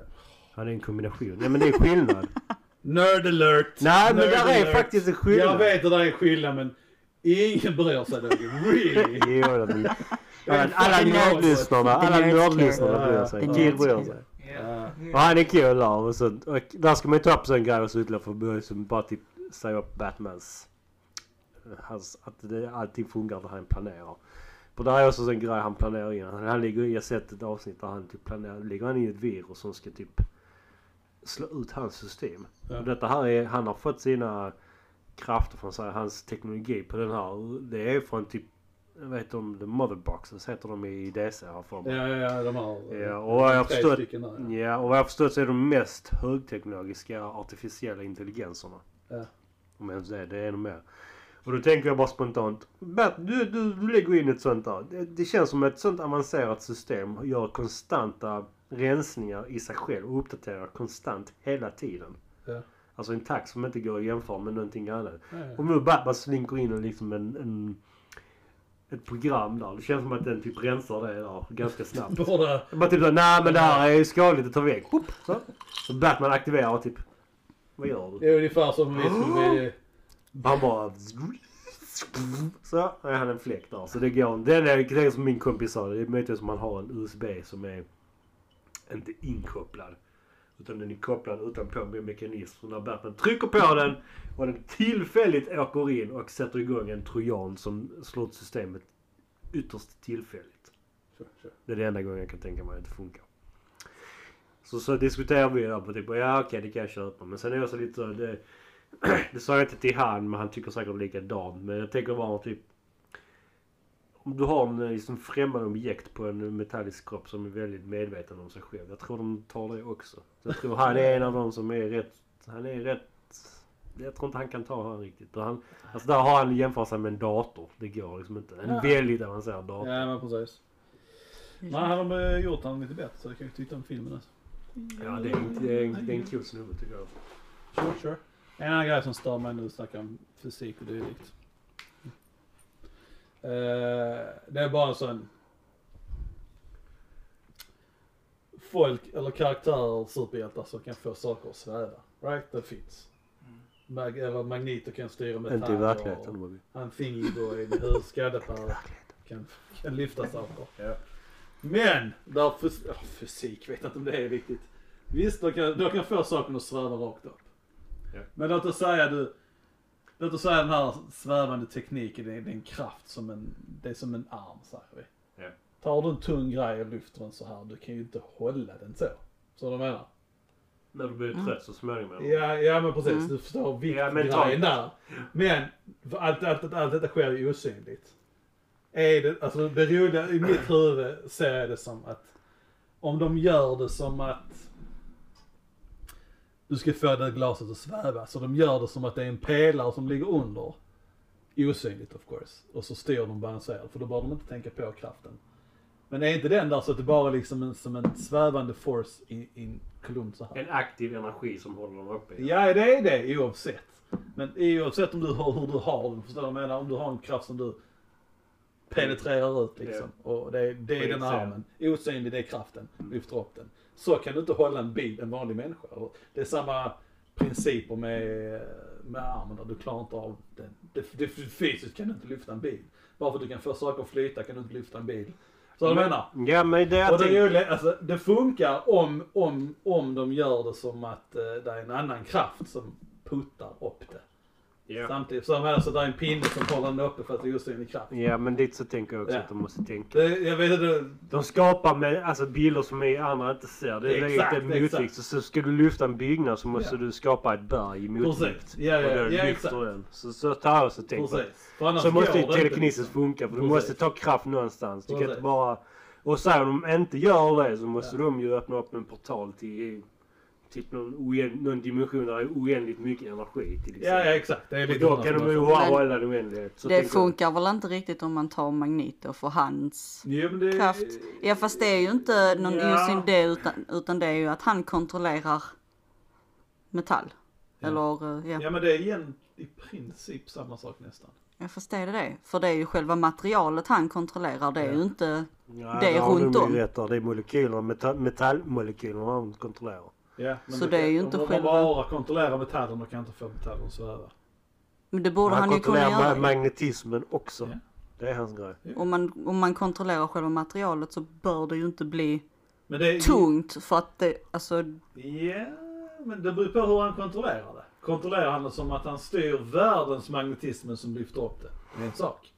Han är en kombination. Nej men det är skillnad. <laughs> Nerd alert! Nej men Nerd där är alert. faktiskt en skillnad. Jag vet att det är skillnad men ingen bryr sig Dogge. Really? <laughs> Jo, det är- Jag är alla nördlyssnarna, alla nördlyssnarna bryr sig. Nerds bryr sig. Ja. Och han är kul där. Och, så, och där ska man ju ta upp sån grej och så ytterligare för som bara typ säga upp Batmans... Hans, att det, allting funkar när han planerar. För där är också en grej han planerar in. Han, han ligger, jag har sett ett avsnitt där han typ planerar, ligger han i ett virus som ska typ slå ut hans system. Ja. Och detta här är, han har fått sina krafter från här, hans teknologi på den här. Det är från typ, jag vet om the motherboxes heter de i DC här för mig. Ja, ja, ja, de har... Ja, och vad jag förstått- där. ja. Ja, och vad jag förstått så är de mest högteknologiska artificiella intelligenserna. Ja. Om ens det, det är ännu mer. Och då tänker jag bara spontant. Bert, du, du, du lägger in ett sånt där. Det, det känns som ett sånt avancerat system gör konstanta rensningar i sig själv och uppdaterar konstant hela tiden. Ja. Alltså en takt som inte går att jämföra med någonting annat. Ja. Om nu Batman slinker in en, liksom en, en, ett program där. Det känns som att den typ rensar det där ganska snabbt. <laughs> Båda... Bara typ såhär, nej men det här är skadligt att ta väck. Så. så Batman aktiverar och typ, vad gör Det du? är ungefär som vi skulle. <gasps> Han bara... Så är han en fläck där. Så det går Det är det är som min kompis sa. Det är möjligtvis som man har en USB som är inte inkopplad. Utan den är kopplad utanpå med mekanism. Så när Batman trycker på den och den tillfälligt åker in och sätter igång en trojan som slår ut systemet ytterst tillfälligt. Kör, kör. Det är det enda gången jag kan tänka mig att det funkar. Så, så diskuterar vi där på typ, ja okej det kan jag köpa. Men sen är jag så lite så, det, <clears throat> det sa jag inte till han men han tycker säkert likadant. Men jag tänker bara typ. Om du har en liksom främmande objekt på en metallisk kropp som är väldigt medveten om sig själv. Jag tror de tar det också. Så jag tror han är en av dem som är rätt, han är rätt jag tror inte han kan ta han riktigt. Och Han, alltså där har han jämfört sig med en dator. Det går liksom inte. En Ja. väldigt avancerad dator. Ja men precis. Nej, han har eh, gjort han lite bättre så det kan ju titta om filmen alltså. Ja, det är, en- det är, en- det är en cool snubbe tycker jag. Sure, sure. En annan grej som stör mig nu snackar om fysik och dylikt. Eh, det är bara en sån... Folk eller karaktärer, superhjältar som kan få saker att sväva. Right? Det finns. Mag eller Magneto kan styra metall. Inte i verkligheten Bobby. Han Thingy-boy med huvudskadepär kan, kan lyfta saker. Ja. Men, där fys ja, fysik vet jag inte om det är riktigt. Visst, de kan, de kan få saken att sväva rakt upp. Ja. Men låt oss säga du, låt oss säga den här svävande tekniken, det är, det är en kraft som en, det är som en arm säger vi. Ja. Tar du en tung grej och lyfter den så här, du kan ju inte hålla den så. Så du menar? När du blir trött så småningom. eller? Ja, ja men precis. Mm. Du förstår Ja, viktgrejen där. Men för allt, allt, allt, allt detta sker ju osynligt. Är det, alltså det roliga i mitt huvud ser jag det som att om de gör det som att du ska få det glaset att sväva. Så de gör det som att det är en pelare som ligger under. Osynligt of course. Och så styr de balanserat för då behöver de inte tänka på kraften. Men är inte den där så att det bara är liksom en, som en svävande force i, i en kolumn så här. En aktiv energi som håller dem uppe. Ja, det är det oavsett. Men oavsett om du har, hur du har den, förstår du vad jag menar? Om du har en kraft som du penetrerar ut liksom. Och det, är- det är den armen. Osynlig, det är kraften. Lyfter upp den. Så kan du inte hålla en bil, en vanlig människa. Och Det är samma principer med, med armen där. Du klarar inte av den. Det, det, fysiskt kan du inte lyfta en bil. Bara för att du kan få saker att flyta kan du inte lyfta en bil. Så du menar? Ja men det Och det, är roliga, alltså, det funkar om, om, om de gör det som att eh, det är en annan kraft som puttar upp det. Ja. Samtidigt som alltså, det är en pinne som håller den uppe för att det är osynlig kraft. ja, men dit så tänker jag också Ja. att de måste tänka. Det, jag vet inte. De skapar med alltså, bilder som vi andra inte ser. Det är Exakt, lite motvikt. Så, så ska du lyfta en byggnad så måste Ja. du skapa ett berg i motvikt. Precis. Ja, ja, och då ja, lyfter exakt. den. Så, så tar jag så. Precis. För annars Så måste ju telekinesis inte. funka för du Precis. måste ta kraft någonstans. Du kan Precis. inte bara... Och sen om de inte gör det så måste Ja. de ju öppna upp en portal till typ någon, någon dimension där det är oändligt mycket energi till exempel. Ja, ja exakt. Det är Och lite då sådana kan de ju hålla en oändlighet. Så Det tänker jag. funkar väl inte riktigt om man tar Magneto för hans men det... kraft. Ja fast det är ju inte någon Ja. just in det utan, utan det är ju att han kontrollerar metall. Ja. Eller eh, ja. Ja, men det är igen i princip samma sak nästan. Ja fast är det det? För det är ju själva materialet han kontrollerar. Det är Ja. ju inte, Ja, det runt om. Det är molekyler, metall, metallmolekyler han kontrollerar. Ja, Så det är ju inte om själva- man bara kontrollerar metallen och kan inte få metallen att sväva. men det borde han, ju kunna göra. ma- magnetismen också. Ja. Det är hans grej. Om man, om man kontrollerar själva materialet så bör det ju inte bli Men det är... tungt för att det, alltså Ja, men det beror på hur han kontrollerar det. Kontrollerar han det som att han styr världens magnetismen som lyfter upp det. Det är en sak.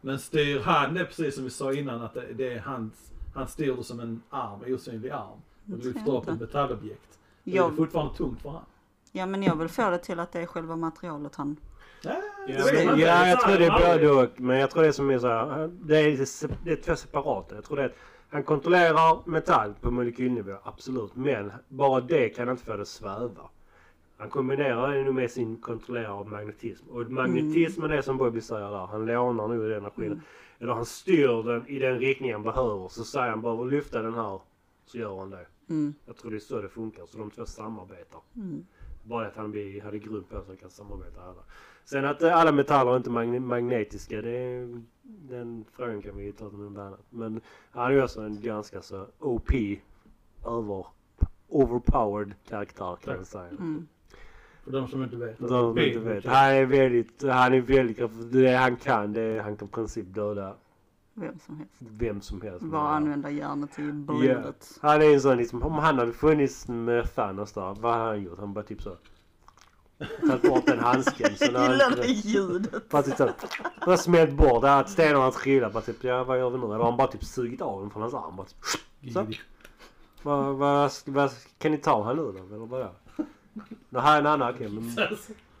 Men styr han det precis som vi sa innan att det, det är hans, han styr det som en arm, osynlig arm. Och lyfter upp ett metallobjekt. Då är Jag- det fortfarande tungt för han. Ja men jag vill få det till att det är själva materialet han... Ja, Ja, men, jag tror det är både och. Men jag tror det är som är så här. Det är, det är två separata. Jag tror det är att han kontrollerar metall på molekylnivå, absolut. Men bara det kan inte få det sväva. Han kombinerar det nog med sin kontrollerare av magnetism. Och magnetismen är som Bobby säger där. Han lånar nog den energin. Mm. Eller han styr den i den riktning han behöver. Så säger han bara lyfta den här. Så gör han det. Mm, Jag tror det är så det funkar. Så de två samarbetar. mm. Bara att han blir, hade grund på så kan samarbeta alla. Sen att eh, alla metaller är inte magne magnetiska, det är, den frågan kan vi ta till något annat. Men han är ju också en ganska så OP, över, overpowered karaktär kan man säga. Mm. För de som inte vet. De som inte vet. Han är väldigt, han är väldigt. Det han kan, det är han kan i princip döda Vem som helst. vem som helst. Bara använda hjärnet till Ja. blodet. Han är en sån liksom, om han hade funnits med Thanos där, vad hade han gjort? Han bara typ så. Tagit bort den handsken. Så när Gillar det ljudet. Bara typ. Han har smält bort det här att stenarna trillar. Bara typ ja vad gör vi nu? Eller han bara typ sugit av den från hans arm. Bara, typ, så. Vad, vad, vad, kan ni ta han nu då? Eller vadå? Nej, här är en annan. Okej men. <laughs>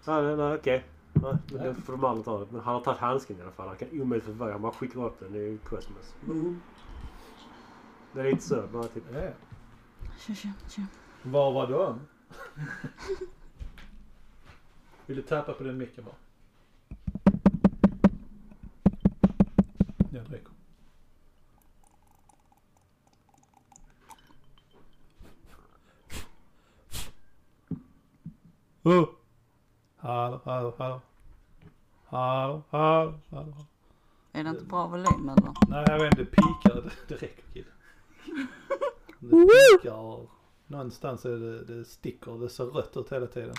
Ja, nej, nej, okej. Ja, men det får de andra ta det. Men han har tagit handsken i alla fall. Han kan omöjligt förvara. Han bara skickar upp den. Det är ju kosmos. Mm. Det är lite så. Bara typ. Ja. Tja, tja, tja. Var var de? Vill du tappa på den micken bara? Ja, det räcker. Oh. Hallå, hallå, hallå. Hallå, hallå, hallå. Är det inte bra volym eller? Nej, jag vet inte. Det pikar. Det, det räcker kid. Det pikar. Någonstans är det, det sticker. Det ser rött ut hela tiden.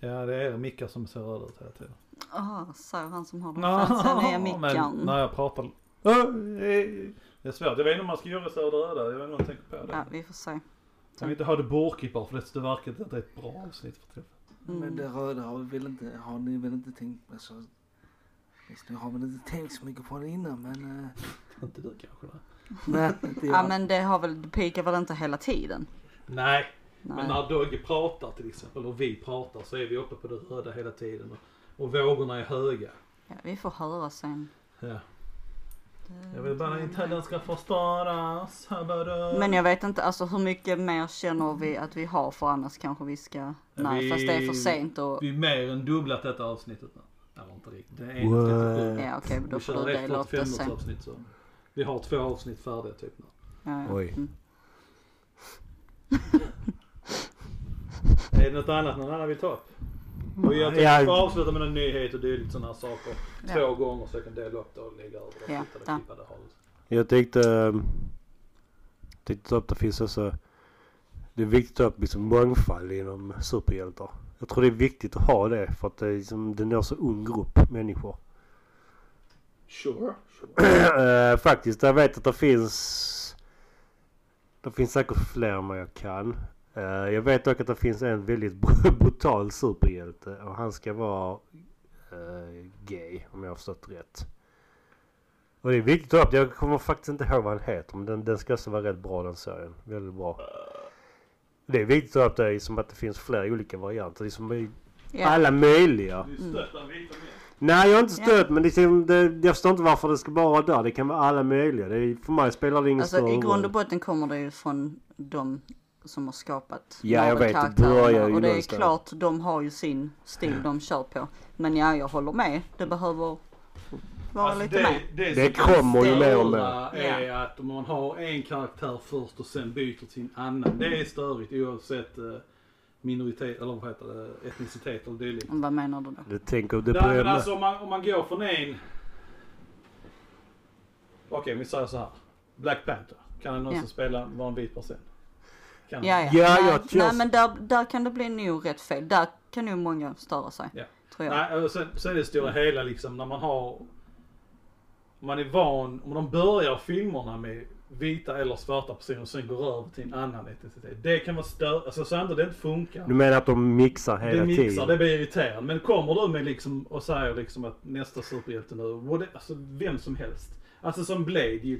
Ja, det är mickar som ser röda ut hela tiden. Jaha, säger han som har den fancy nya Men micken. när jag pratar... Det är svårt. Jag vet inte om man ska göra så röda. Jag vet inte om jag tänker på det. Ja, vi får se. Jag vill inte ha det burkigt bara för det, det verkar inte att det är ett bra avsnitt för tillfället. Mm. Men det röda har, vi väl inte, har ni väl inte tänkt, alltså, visst, ni har väl inte tänkt så mycket på det innan men, uh, <laughs> Inte du kanske? Nej. nej <laughs> inte Ja jag. men det har väl, det pikar väl inte hela tiden? Nej, Nej. men när Dogge pratar till exempel och vi pratar så är vi uppe på det röda hela tiden. Och, och vågorna är höga. Ja, vi får höra sen. Ja. Jag vill bara inte den ska förstöras. Men jag vet inte, alltså hur mycket mer känner vi att vi har för annars kanske vi ska... Nej, vi- fast det är för sent och... Vi är mer än dubblat detta avsnittet nu. Eller inte riktigt. Det är 1.37. Ja okej, då Vi får du ett dela upp det 45 sen. avsnitt så. Vi har två avsnitt färdiga typ nu. Ja, ja. Oj. Mm. <laughs> Är det något annat någon annan vill ta upp? Och jag tänkte Ja. få avsluta med någon nyhet och dylikt sådana här saker. Ja. Två gånger så jag kan dela upp det och lägga över det. Ja, ja. Jag tänkte, ehm, tänkte ta upp det finns också, det är viktigt att ha liksom mångfald inom superhjältar. Jag tror det är viktigt att ha det för att det, är liksom, det når så ung grupp människor. Sure. sure. <clears throat> Eh, faktiskt, jag vet att det finns, det finns säkert fler än vad jag kan. Eh, jag vet dock att det finns en väldigt <laughs> brutal superhjälte och han ska vara eh, gay om jag har förstått rätt. Och det är viktigt att. Jag kommer faktiskt inte ihåg vad han heter men den, den ska också vara rätt bra den serien. Väldigt bra. Det är viktigt att det som att det finns flera olika varianter. Det är som Ja. alla möjliga. Du stöttar vita män. Nej jag är inte stött men det, är som- det, jag förstår inte varför det ska bara vara där. Det kan vara alla möjliga. Det är, för mig spelar det ingen Alltså större i grund och roll. botten kommer det ju från de som har skapat Ja, jag vet, det Marvel-karaktärerna. börjar ju Och det är någonstans. klart, de har ju sin stil de kör på. Men ja, jag håller med. Det behöver vara Alltså, lite det, med. det, Det kommer ju mer och mer. är att om man har en karaktär först och sen byter till en annan. Det är störigt oavsett eh, minoritet eller vad heter det, etnicitet eller dylikt. Vad menar du då? Du tänker det Nej men alltså om man, om man går från en... Okej vi säger så här. Black Panther. Kan han någonsin Ja. spela vara en vit person? Kan han? Ja, ja. Ja, nej, jag- nej men där, där kan det bli nog rätt fel. Där kan nog många störa sig. Ja. Tror jag. Nej, och sen, sen är det stora hela liksom när man har... Man är van, om de börjar filmerna med vita eller svarta personer och sen går över till en annan etnicitet. Det kan vara stör... Alltså så ändå det inte funkar. Du menar att de mixar hela det mixar, tiden? det blir irriterande. Men kommer du med liksom och säger liksom att nästa superhjälte nu, det, alltså vem som helst. Alltså som Blade,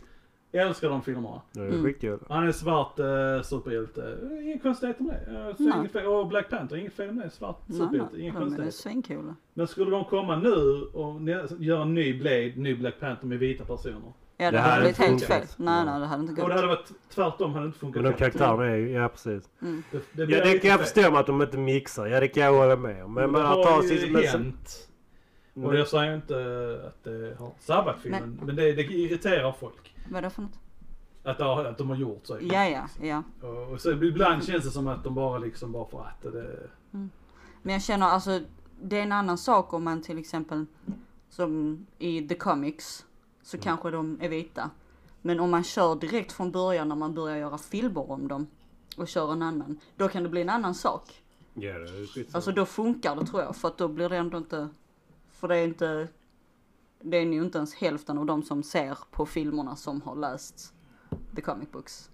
jag älskar de filmerna. Det är Mm. Han är svart uh, superhjälte, Eh, inget konstigt med det. Inget fel. Och Black Panther, inget fel med det. Svart Nej, superhjälte, inget är konstigt. svincoola. Men skulle de komma nu och göra en ny Blade, ny Black Panther med vita personer. Ja, det, Det hade blivit inte helt fel. Nej, nej, det hade inte Och det gått. hade varit tvärtom, hade inte funkat. Men de karaktärerna är ju, ja precis. Mm. det, det Ja det kan jag förstå med att de inte mixar. Ja det kan jag hålla med om. Men Men man det tar ju sitt... Men sen. Och jag säger inte att det har sabbat filmen, men, det, det irriterar folk. Vad är det för något? Att, har, att de har gjort så. Ja, ja, ja. Och så ibland känns det som att de bara liksom bara för att det... Men jag känner alltså, det är en annan sak om man till exempel, som i the comics, så Mm. kanske de är vita. Men om man kör direkt från början när man börjar göra filmer om dem och kör en annan, då kan det bli en annan sak. ja det är skitsamma. Alltså då funkar det tror jag, för att då blir det ändå inte, för det är inte, det är ju inte ens hälften av de som ser på filmerna som har läst the comic books.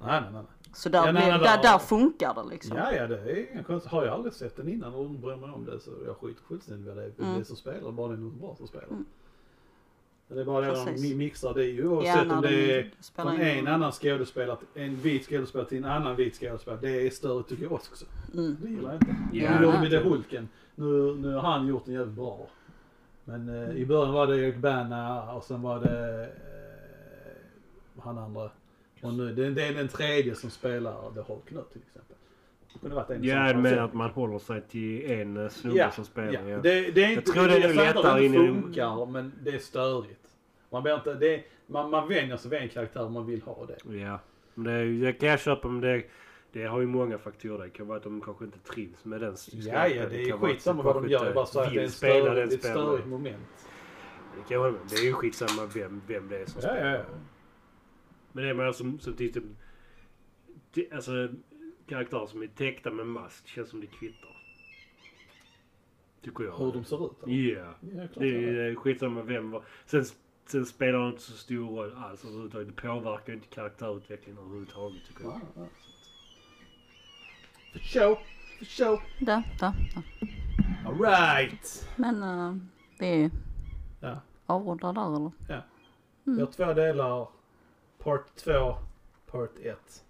Nej, nej, nej. Så där, Ja, nej, blir, nej, där, nej. där funkar det liksom. Ja, ja, det är inga konstigt. Har jag aldrig sett den innan och bryr mig om det så jag skiter fullständigt vad det är. Mm. Det som spelar, bara det är någon bra som spelar. Mm. Det är bara det de mixar det ju oavsett när om de det är från en dem. annan skådespelare, en vit skådespelare till en annan vit skådespelare. Det är större tycker jag också. Mm. Det gillar jag inte. Ja, nu gjorde vi det Hulken. Nu, nu har han gjort den jävligt bra. Men eh, i början var det Eric Bana och sen var det eh, han andra. Och nu, det, det är den tredje som spelar The Hulk nu till exempel. Det Ja men att man håller sig till en eh, snubbe Ja, som spelar. Ja. Ja. Det, det är inte, tror det är jag nog säger inte att lättare det in funkar men det är störigt. Man, blir inte, det, man, man vänjer sig vid en karaktär om man vill ha det. Ja. Men det, är det kan jag köpa men det, det har ju många faktorer. Det kan vara att de kanske inte trivs med den Ja, ja, det är att skitsamma vad de gör. Jag inte bara säger att det är det är ett störigt moment. Det kan. Det är ju skitsamma vem, vem det är som Ja, spelar. ja, ja. Men det är mer som, som typ... det- Alltså karaktärer som är täckta med mask känns som det kvittar. Tycker jag. Hur de ser ut. eller? Ja. Det det är. är skitsamma vem var. Sen, sen spelar det inte så stor roll alls överhuvudtaget. Det påverkar inte karaktärutvecklingen överhuvudtaget tycker jag. Ja, ja. För show, för show. Där, där, där. Alright. Men uh, vi Ja. avrundar där eller? Vi har två delar. Part 2, Part 1.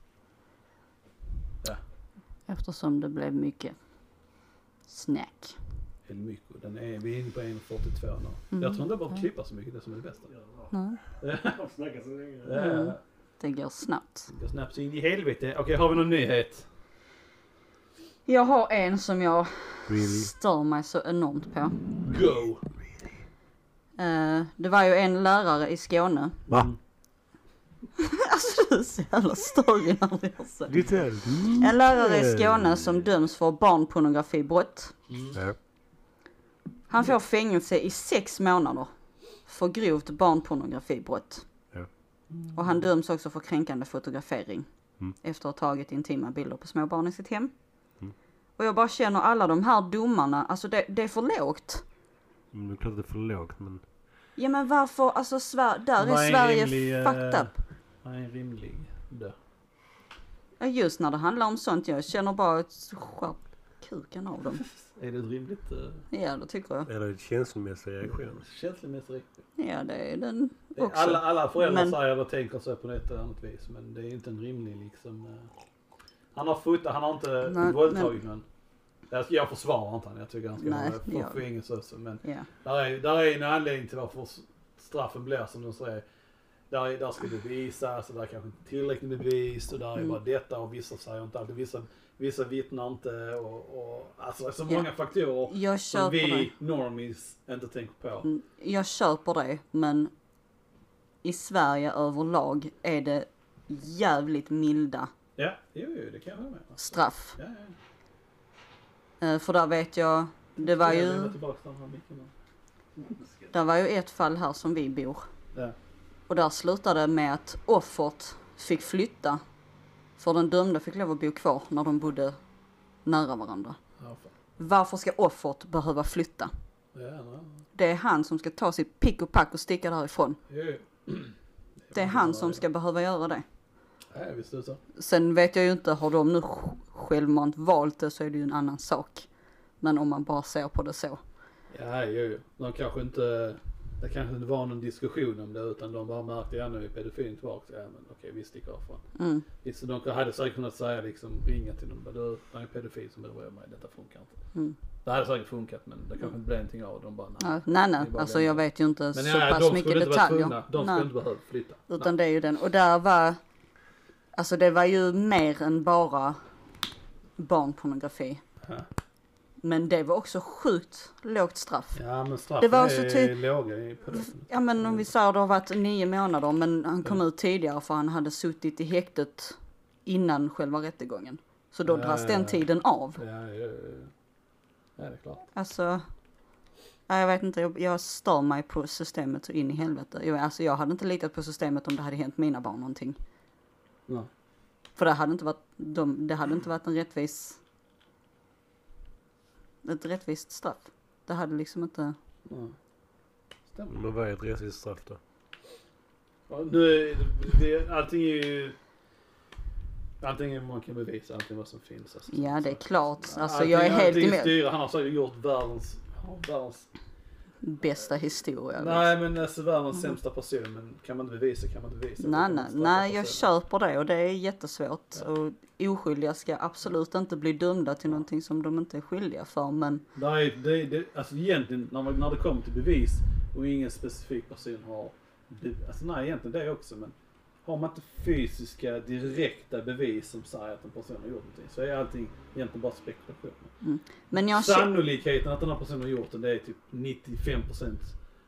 Eftersom det blev mycket snack. El Myco. Den är, vi är inne på 1.42 nu. Mm. Jag tror inte jag behöver klippa så mycket, det som är det bästa. Nej, Jag snackar så länge. Ja. det går snabbt. Jag snabbt in i helvete. Okej, har vi någon nyhet? Jag har en som jag Really? stör mig så enormt på. Go! Eh, det var ju en lärare i Skåne. Va? <laughs> Alltså du är så jävla störig när du gör så. En lärare i Skåne som döms för barnpornografibrott. Ja. Han får fängelse i sex månader för grovt barnpornografibrott. Ja. Och han döms också för kränkande fotografering Mm. efter att ha tagit intima bilder på små barn i sitt hem. Mm. Och jag bara känner alla de här domarna, alltså det, det är för lågt. Men det är klart det är för lågt men... Ja men varför, alltså Sver- där är är en Sverige rimlig, eh, fucked up. Vad är en rimlig dö? Ja, Just när det handlar om sånt, jag känner bara ett skärp kuken av dem. <laughs> Är det ett rimligt uh, Ja, det tycker jag. Eller känslomässig reaktion. känslomässigt riktigt? Ja, det är den också. Alla, alla föräldrar Men- säger eller tänker så på ett eller annat vis men det är inte en rimlig liksom. eh, Han har fotat, han har inte Nej, våldtagit någon. Jag, jag försvarar inte han, jag tycker han ska Nej, fängelse också. Men Ja. där är, där är en anledning till varför straffen blir som de säger. Där, är- där ska bevisas och där är kanske inte tillräckligt med bevis och där är Mm. bara detta och vissa säger inte alltid. Vissa, vissa vittnar inte och, och alltså så många faktorer Jag som köper det. vi normies inte tänker på. Mm, Jag köper det, men i Sverige överlag är det jävligt milda Ja, jo, jo det kan jag hålla med straff. Ja, ja. Eh, För där vet jag, det var ju, det var ju ett fall här som vi bor. Och där slutade det med att offret fick flytta. För den dömde fick lov att bo kvar när de bodde nära varandra. Varför ska offret behöva flytta? Det är han som ska ta sitt pick och pack och sticka därifrån. Det är han som ska behöva göra det. Ja, visst det så. Sen vet jag ju inte, har de nu sj- självmant valt det så är det ju en annan sak. Men om man bara ser på det så. Ja, jo, jo. De kanske inte... Det kanske inte var någon diskussion om det utan de bara märkte ja nu är pedofilin tillbaka. Ja men okej vi sticker ifrån. Mm. Visst, de hade säkert kunnat säga liksom ringa till dem. Du, det är en pedofil som oroar mig. Detta funkar inte. Mm. Det hade säkert funkat men det kanske inte blev någonting av det. De bara nej. Ja, nej nej, alltså jag vet ju inte Men så ja, pass de mycket skulle vara tvungna. detaljer. De skulle Nej. inte behöva flytta. Utan det är ju den. Och där var, alltså det var ju mer än bara barnpornografi. Ja. Men det var också sjukt lågt straff. Ja men straffen Det var är typ- låga i pedofilin. Ja men om vi säger det har varit nio månader men han kom ut tidigare för han hade suttit i häktet innan själva rättegången. Så då Ja, dras ja, den ja. tiden av. Ja, ja, ja. ja, det är klart. Alltså, ja, jag vet inte, jag, jag stör mig på systemet så in i helvete. Jag, alltså jag hade inte litat på systemet om det hade hänt mina barn någonting. Ja. För det hade inte varit, de, det hade inte varit en rättvis, ett rättvist straff. Det hade liksom inte, Ja. Stämmer. Men vad är ett rättvist straff då? Ja, nu är det, det, allting är ju... Allting är man kan bevisa, allting vad som finns. Alltså. ja det är klart. Alltså Allting- jag är helt emot styra. Han har säkert gjort världens... världens bästa historia. nej men alltså världens sämsta person. Men kan man inte bevisa kan man inte bevisa. Nej, nej, nej, jag köper det och det är jättesvårt. Ja. Och oskyldiga ska absolut inte bli dömda till någonting som de inte är skyldiga för, men är, det, det, alltså egentligen när, man, när det kommer till bevis och ingen specifik person har... Alltså nej egentligen det också men. Har man inte fysiska direkta bevis som säger att en person har gjort någonting så är allting egentligen bara spekulationer. Men jag, Sannolikheten att den här personen har gjort det, det är typ 95%.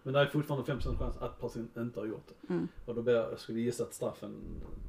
Men det är fortfarande 5% chans att personen inte har gjort det. Mm. Och då blir, jag skulle gissa att straffen,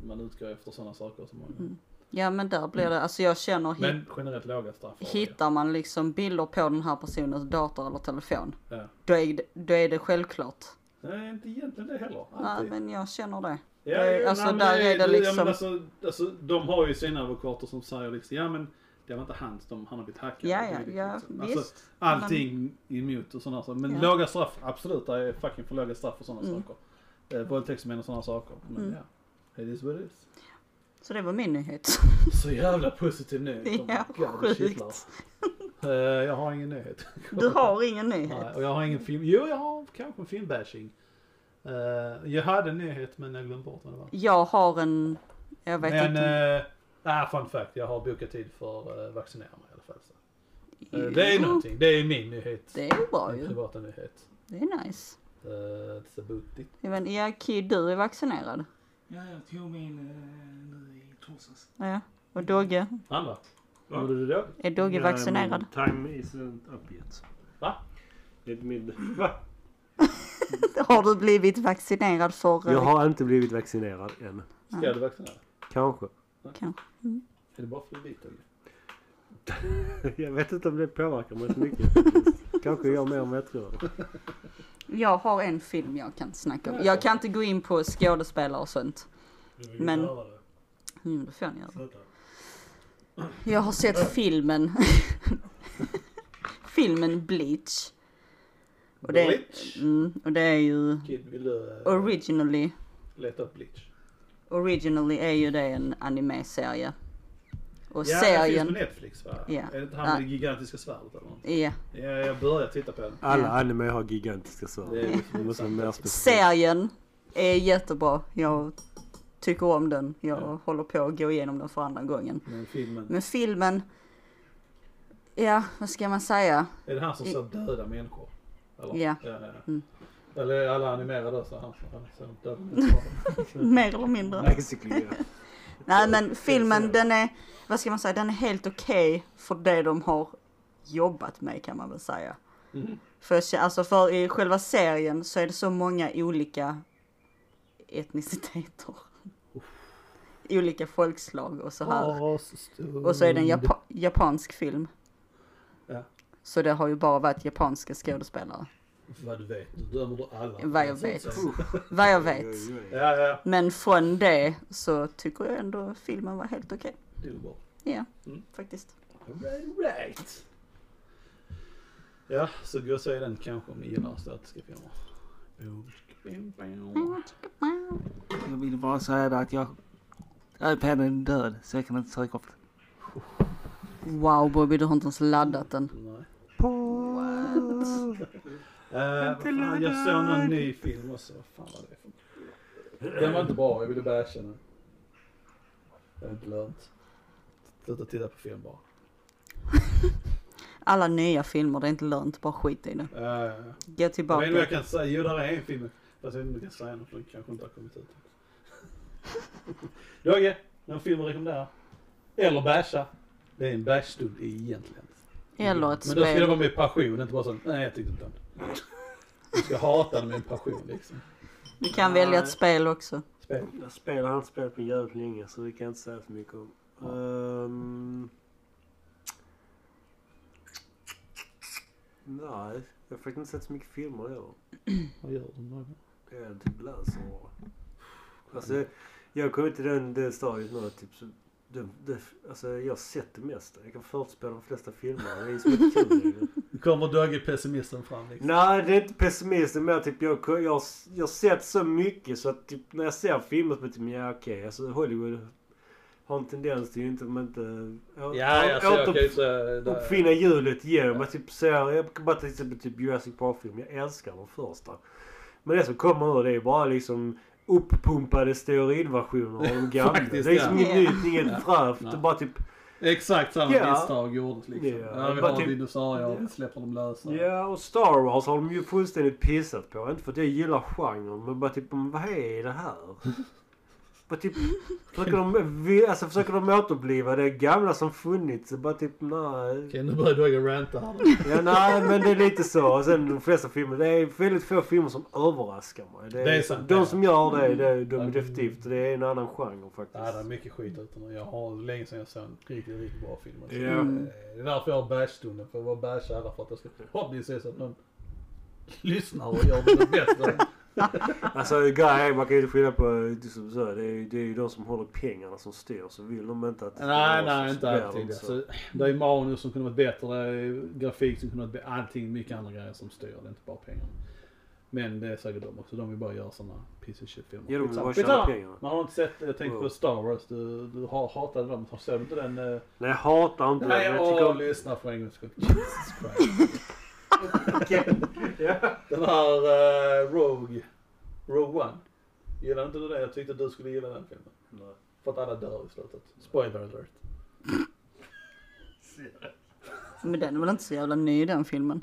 man utgår efter sådana saker som många Mm. ja men där blir det, alltså jag känner, Men generellt låga straff. hittar man liksom bilder på den här personens dator eller telefon, Ja. då är det, då är det självklart. Nej, inte egentligen det heller. Nej Alltid. men jag känner det. Ja, det- alltså, nej, där är det Ja, liksom- men alltså, alltså, de har ju sina advokater som säger liksom, ja men det var inte hans, de, han har blivit hackad. Ja och ja, ja liksom. Alltså, visst. allting emot och sådana saker. Men Ja. låga straff, absolut. Det är fucking för låga straff för sådana Mm. saker. Eh, Våldtäktsmän och sådana saker. Men Mm. ja, it is what it is. Så det var min nyhet. <laughs> Så jävla positiv nyhet. Oh Ja, God, sjukt. Eh, jag har ingen nyhet. Du har ingen Nej, nyhet. och jag har ingen film. Jo, jag har kanske en filmbashing. Uh, jag hade en nyhet men jag glömde bort vad det var. Jag har en, jag vet men, inte. äh, ah, fun fact. Jag har bokat tid för att vaccinera mig i alla fall. Så. Eh, Jo, det är någonting. Det är min nyhet. Det är bra Min ju. privata nyhet. Det är nice. Uh, it's about it. Jag vet, ja, Kid, du är vaccinerad. Ja, jag tog min eh, nu i torsdags. Ja. Och Dogge, Andra? Va? Gjorde du det? är Dogge vaccinerad? Time isn't up yet. Va? Det är min... Va? <laughs> <laughs> Har du blivit vaccinerad för... Jag har inte blivit vaccinerad än. Ska du vaccinera? Kanske. Kanske. Är det bara för? Dogge? <laughs> Jag vet inte om det påverkar mig så mycket. Kanske jag mer än vad jag tror. Jag har en film jag kan snacka om. Jag kan inte gå in på skådespelare och sånt. Men- göra det. Mm, får jag göra. Jag har sett filmen. <laughs> filmen Bleach. Och det, mm, och det är ju Kid, vill du uh, originally, leta upp Bleach? originally är ju det en anime-serie. Och Ja, den finns serien, på Netflix va? Ja. Är det inte han med det gigantiska svärdet eller något? ja. Ja, jag börjar titta på den. Alla Ja. anime har gigantiska svärd. Det är Det måste vara mer specifikt. Serien är jättebra. Jag tycker om den. Jag Ja. håller på att gå igenom den för andra gången. Men filmen, Men filmen, ja vad ska man säga? är det han som ser döda människor? Eller? Ja. ja, ja. Mm. Eller är alla animerade så han människor? <laughs> Mer eller mindre. Basically. Nej men filmen den är, vad ska man säga, den är helt okej för det de har jobbat med kan man väl säga. Mm. För, alltså för i själva serien så är det så många olika etniciteter. olika folkslag och så här. Och så är det en japa- japansk film. Så det har ju bara varit japanska skådespelare. Vad du vet, nu dömer du alla. Vad jag vet. Vad jag vet. Ja, ja. Men från det så tycker jag ändå filmen var helt okej. Det är bra. Ja, Mm. faktiskt. Right, right. Ja, så gå och se den kanske om ni gillar statiska filmer. Jag vill bara säga det att jag... iPaden är död så jag kan inte söka upp den. Wow Bobby, du har inte ens laddat den. Nej. What? Eh, vad fan, jag såg någon ny film också. Vad fan var det för Den var inte bra, jag ville basha den. Det är inte lönt. Sluta titta på film bara. <laughs> Alla nya filmer, det är inte lönt, bara skit i det. Uh, jag Gå vet inte vad tillbaka. jag kan säga. Jo, där är en film. Fast jag vet inte om jag kan säga något för den kanske inte har kommit ut. <laughs> Dogge, någon film att rekommendera? Eller basha? Det är en bashstund egentligen. Eller ett Men då ska det spel. vara med passion, inte bara så nej jag tyckte inte om det. Du ska hata den med en passion liksom. Du kan välja ett spel också. Spel. Jag spelar, inte spelat med jävligt länge så det kan jag inte säga så mycket om. Ehm, nej, jag har faktiskt inte sett så mycket filmer heller. <clears throat> Vad gör du nu? Jag typ läser bara. Alltså, jag kommer till den, det stadiet nu typ så, det, det, alltså jag har sett det mesta. Jag kan förutspå de flesta filmerna. Det är så mycket kul. Nu kommer Dogge pessimisten fram liksom. Nej, det är inte är mer typ jag, jag, jag, jag har sett så mycket så att typ när jag ser filmer så blir typ, ja okej. Alltså Hollywood har en tendens till inte, om inte... Ja, alltså jag kan ju det- uppfinna hjulet igen. Man typ ser, jag kan bara till exempel typ Jurassic Park-film. Jag älskar de första. Men det som kommer nu det är bara liksom uppumpade steroidversioner av de <laughs> gamla. Faktiskt, det är ja. inget nytt, inget fräscht. Det bara typ Exakt samma Ja. misstag gjordes liksom. Ja. Ja, vi Bara har typ- dinosaurier, vi släpper dem lösa. Ja, och Star Wars har de ju fullständigt pissat på. Inte för att jag gillar genren, men bara typ, vad är det här? Bara typ, <laughs> försöker de, vi- alltså försöker de återuppliva det gamla som funnits? Bara typ, nej. Okej, nu börjar Dogge ranta här. <laughs> Ja, nej, men det är lite så. Och sen de flesta filmer, det är väldigt få filmer som överraskar mig. Det är, Det är sant, De som gör det, det är de är Mm. definitivt. Det är en annan genre faktiskt. Ja, det är mycket skit ute nu. Jag har länge sedan jag såg en riktigt, riktigt bra film. Alltså. Ja. Mm. Det är därför jag har bashstunden. För att vara basha alla för att jag ska förhoppningsvis att någon lyssnar och gör det bättre. <laughs> Alltså grejen man kan ju inte skilja på, det som sa, det är, det är ju de som håller pengarna som styr. Så vill de inte att... nej, så nej, inte alltid. så. Alltså, det är manus som kunde varit bättre, det är grafik som kunde varit bättre. Allting, mycket andra grejer som styr. Det är inte bara pengar. Men det är säkert de också. De vill bara göra sådana piece of shit filmer. Ja, de vill bara tjäna pengar. Man har inte sett, jag tänkte på. Star Wars. Du, du hatade dem. Såg du inte den? eh, Nej, jag hatar inte det. Nej, jag tycker om... lyssna för en gångs skull. Jesus Christ. Den här uh, Rogue, Rogue One. Gillar inte du det? Jag tyckte att du skulle gilla den filmen. Nej. För att alla dör i slutet. Spoiler alert. Men den är väl inte så jävla ny den filmen.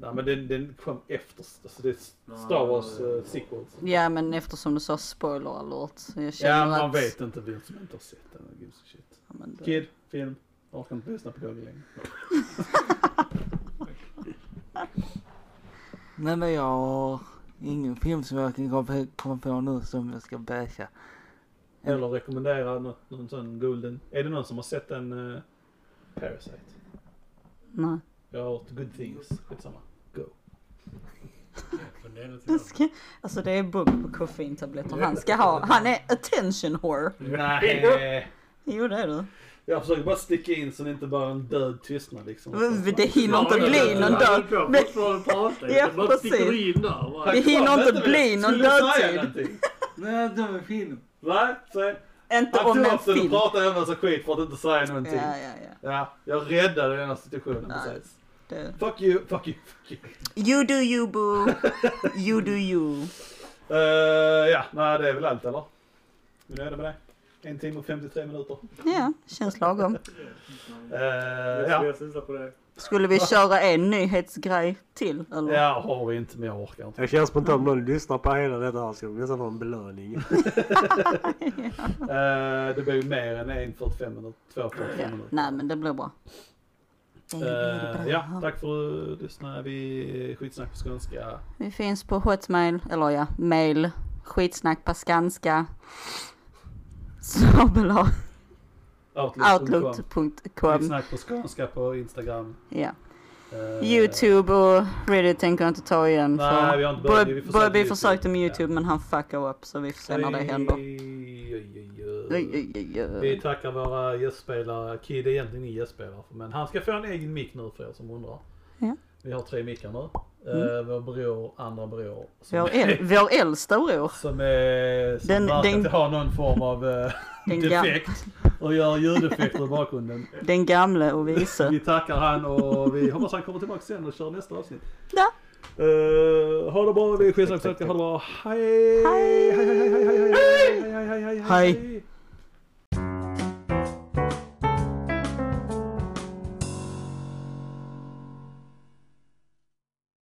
Nej men den, den kom efter. Alltså det är Star Wars uh, sequels. Ja men eftersom du sa spoiler alert. Jag känner Ja man att... vet inte vem som inte har sett den. Gives a shit. Ja, men då- Kid, film. Orkar inte lyssna på det längre. <laughs> Nej men jag har ingen film som jag kan komma på- nu som jag ska basha. Eller rekommendera något, någon sån golden. Är det någon som har sett en uh, Parasite? Nej. Jag har hört good things. Skitsamma. Go. Ska- Alltså det är Bobby på koffeintabletter han ska ha. Han är attention whore. Nej. Jo det är du. Jag försöker bara sticka in så det inte bara är en död tystnad liksom. Men Det hinner inte bli någon död. Men- Ja, Bara precis. sticker du in där. va? Det hinner inte bli någon Skulle du säga dödtid. någonting? Nej, dum film. Va? Säg. Inte om en film. pratade en massa skit för att inte säga någonting. Ja, ja, ja. Ja, jag räddade den här situationen Nej. precis. Det. Fuck you, fuck you, fuck you. You do you boo. You do you. Uh, <laughs> ja, nej det är väl allt eller? Är du nöjda med det? En timme och 53 minuter. Ja, känns lagom. Uh, ja. det. Skulle vi köra en nyhetsgrej till eller? ja, har vi inte men jag orkar inte. Jag känner spontant om någon lyssnar på hela detta här ska de nästan ha en belöning. Uh, <laughs> det blir ju mer än en 45 minuter, två 45 Ja. minuter. Nej men det blir bra. Det blir Eh, bra. ja, tack för att du lyssnade. Vi skitsnack på skånska. Vi finns på hotmail, eller ja, mail. Skitsnack på skanska. Snabel Outlook.com. outlook.com. Skitsnack på skånska på Instagram. Ja. Eh, Youtube och Reddit tänker jag inte ta igen. Nej, för vi har inte börjat. Vi försökte YouTube. försökte med Ja. Youtube men han fuckade upp så vi får se när det händer. Vi tackar våra gästspelare. Kid är egentligen ingen gästspelare. Men han ska få en egen mick nu för er som undrar. Ja. Vi har tre mickar nu. Mm. Vår bror, andra bror. Vår, äl, vår äldsta bror. Som, är, som den, verkar den, ha någon form av uh, defekt. Och gör ljudeffekter i bakgrunden. Den gamle och vise. vi tackar han och vi hoppas han kommer tillbaka sen och kör nästa avsnitt. Ja. Uh, ha det bra, vi är skitsnacksnackare. Ha det bra. Hej! Hej! Hej! Hej! Hej! Hej! Hej! hej, hej, hej, hej, hej, hej. hej.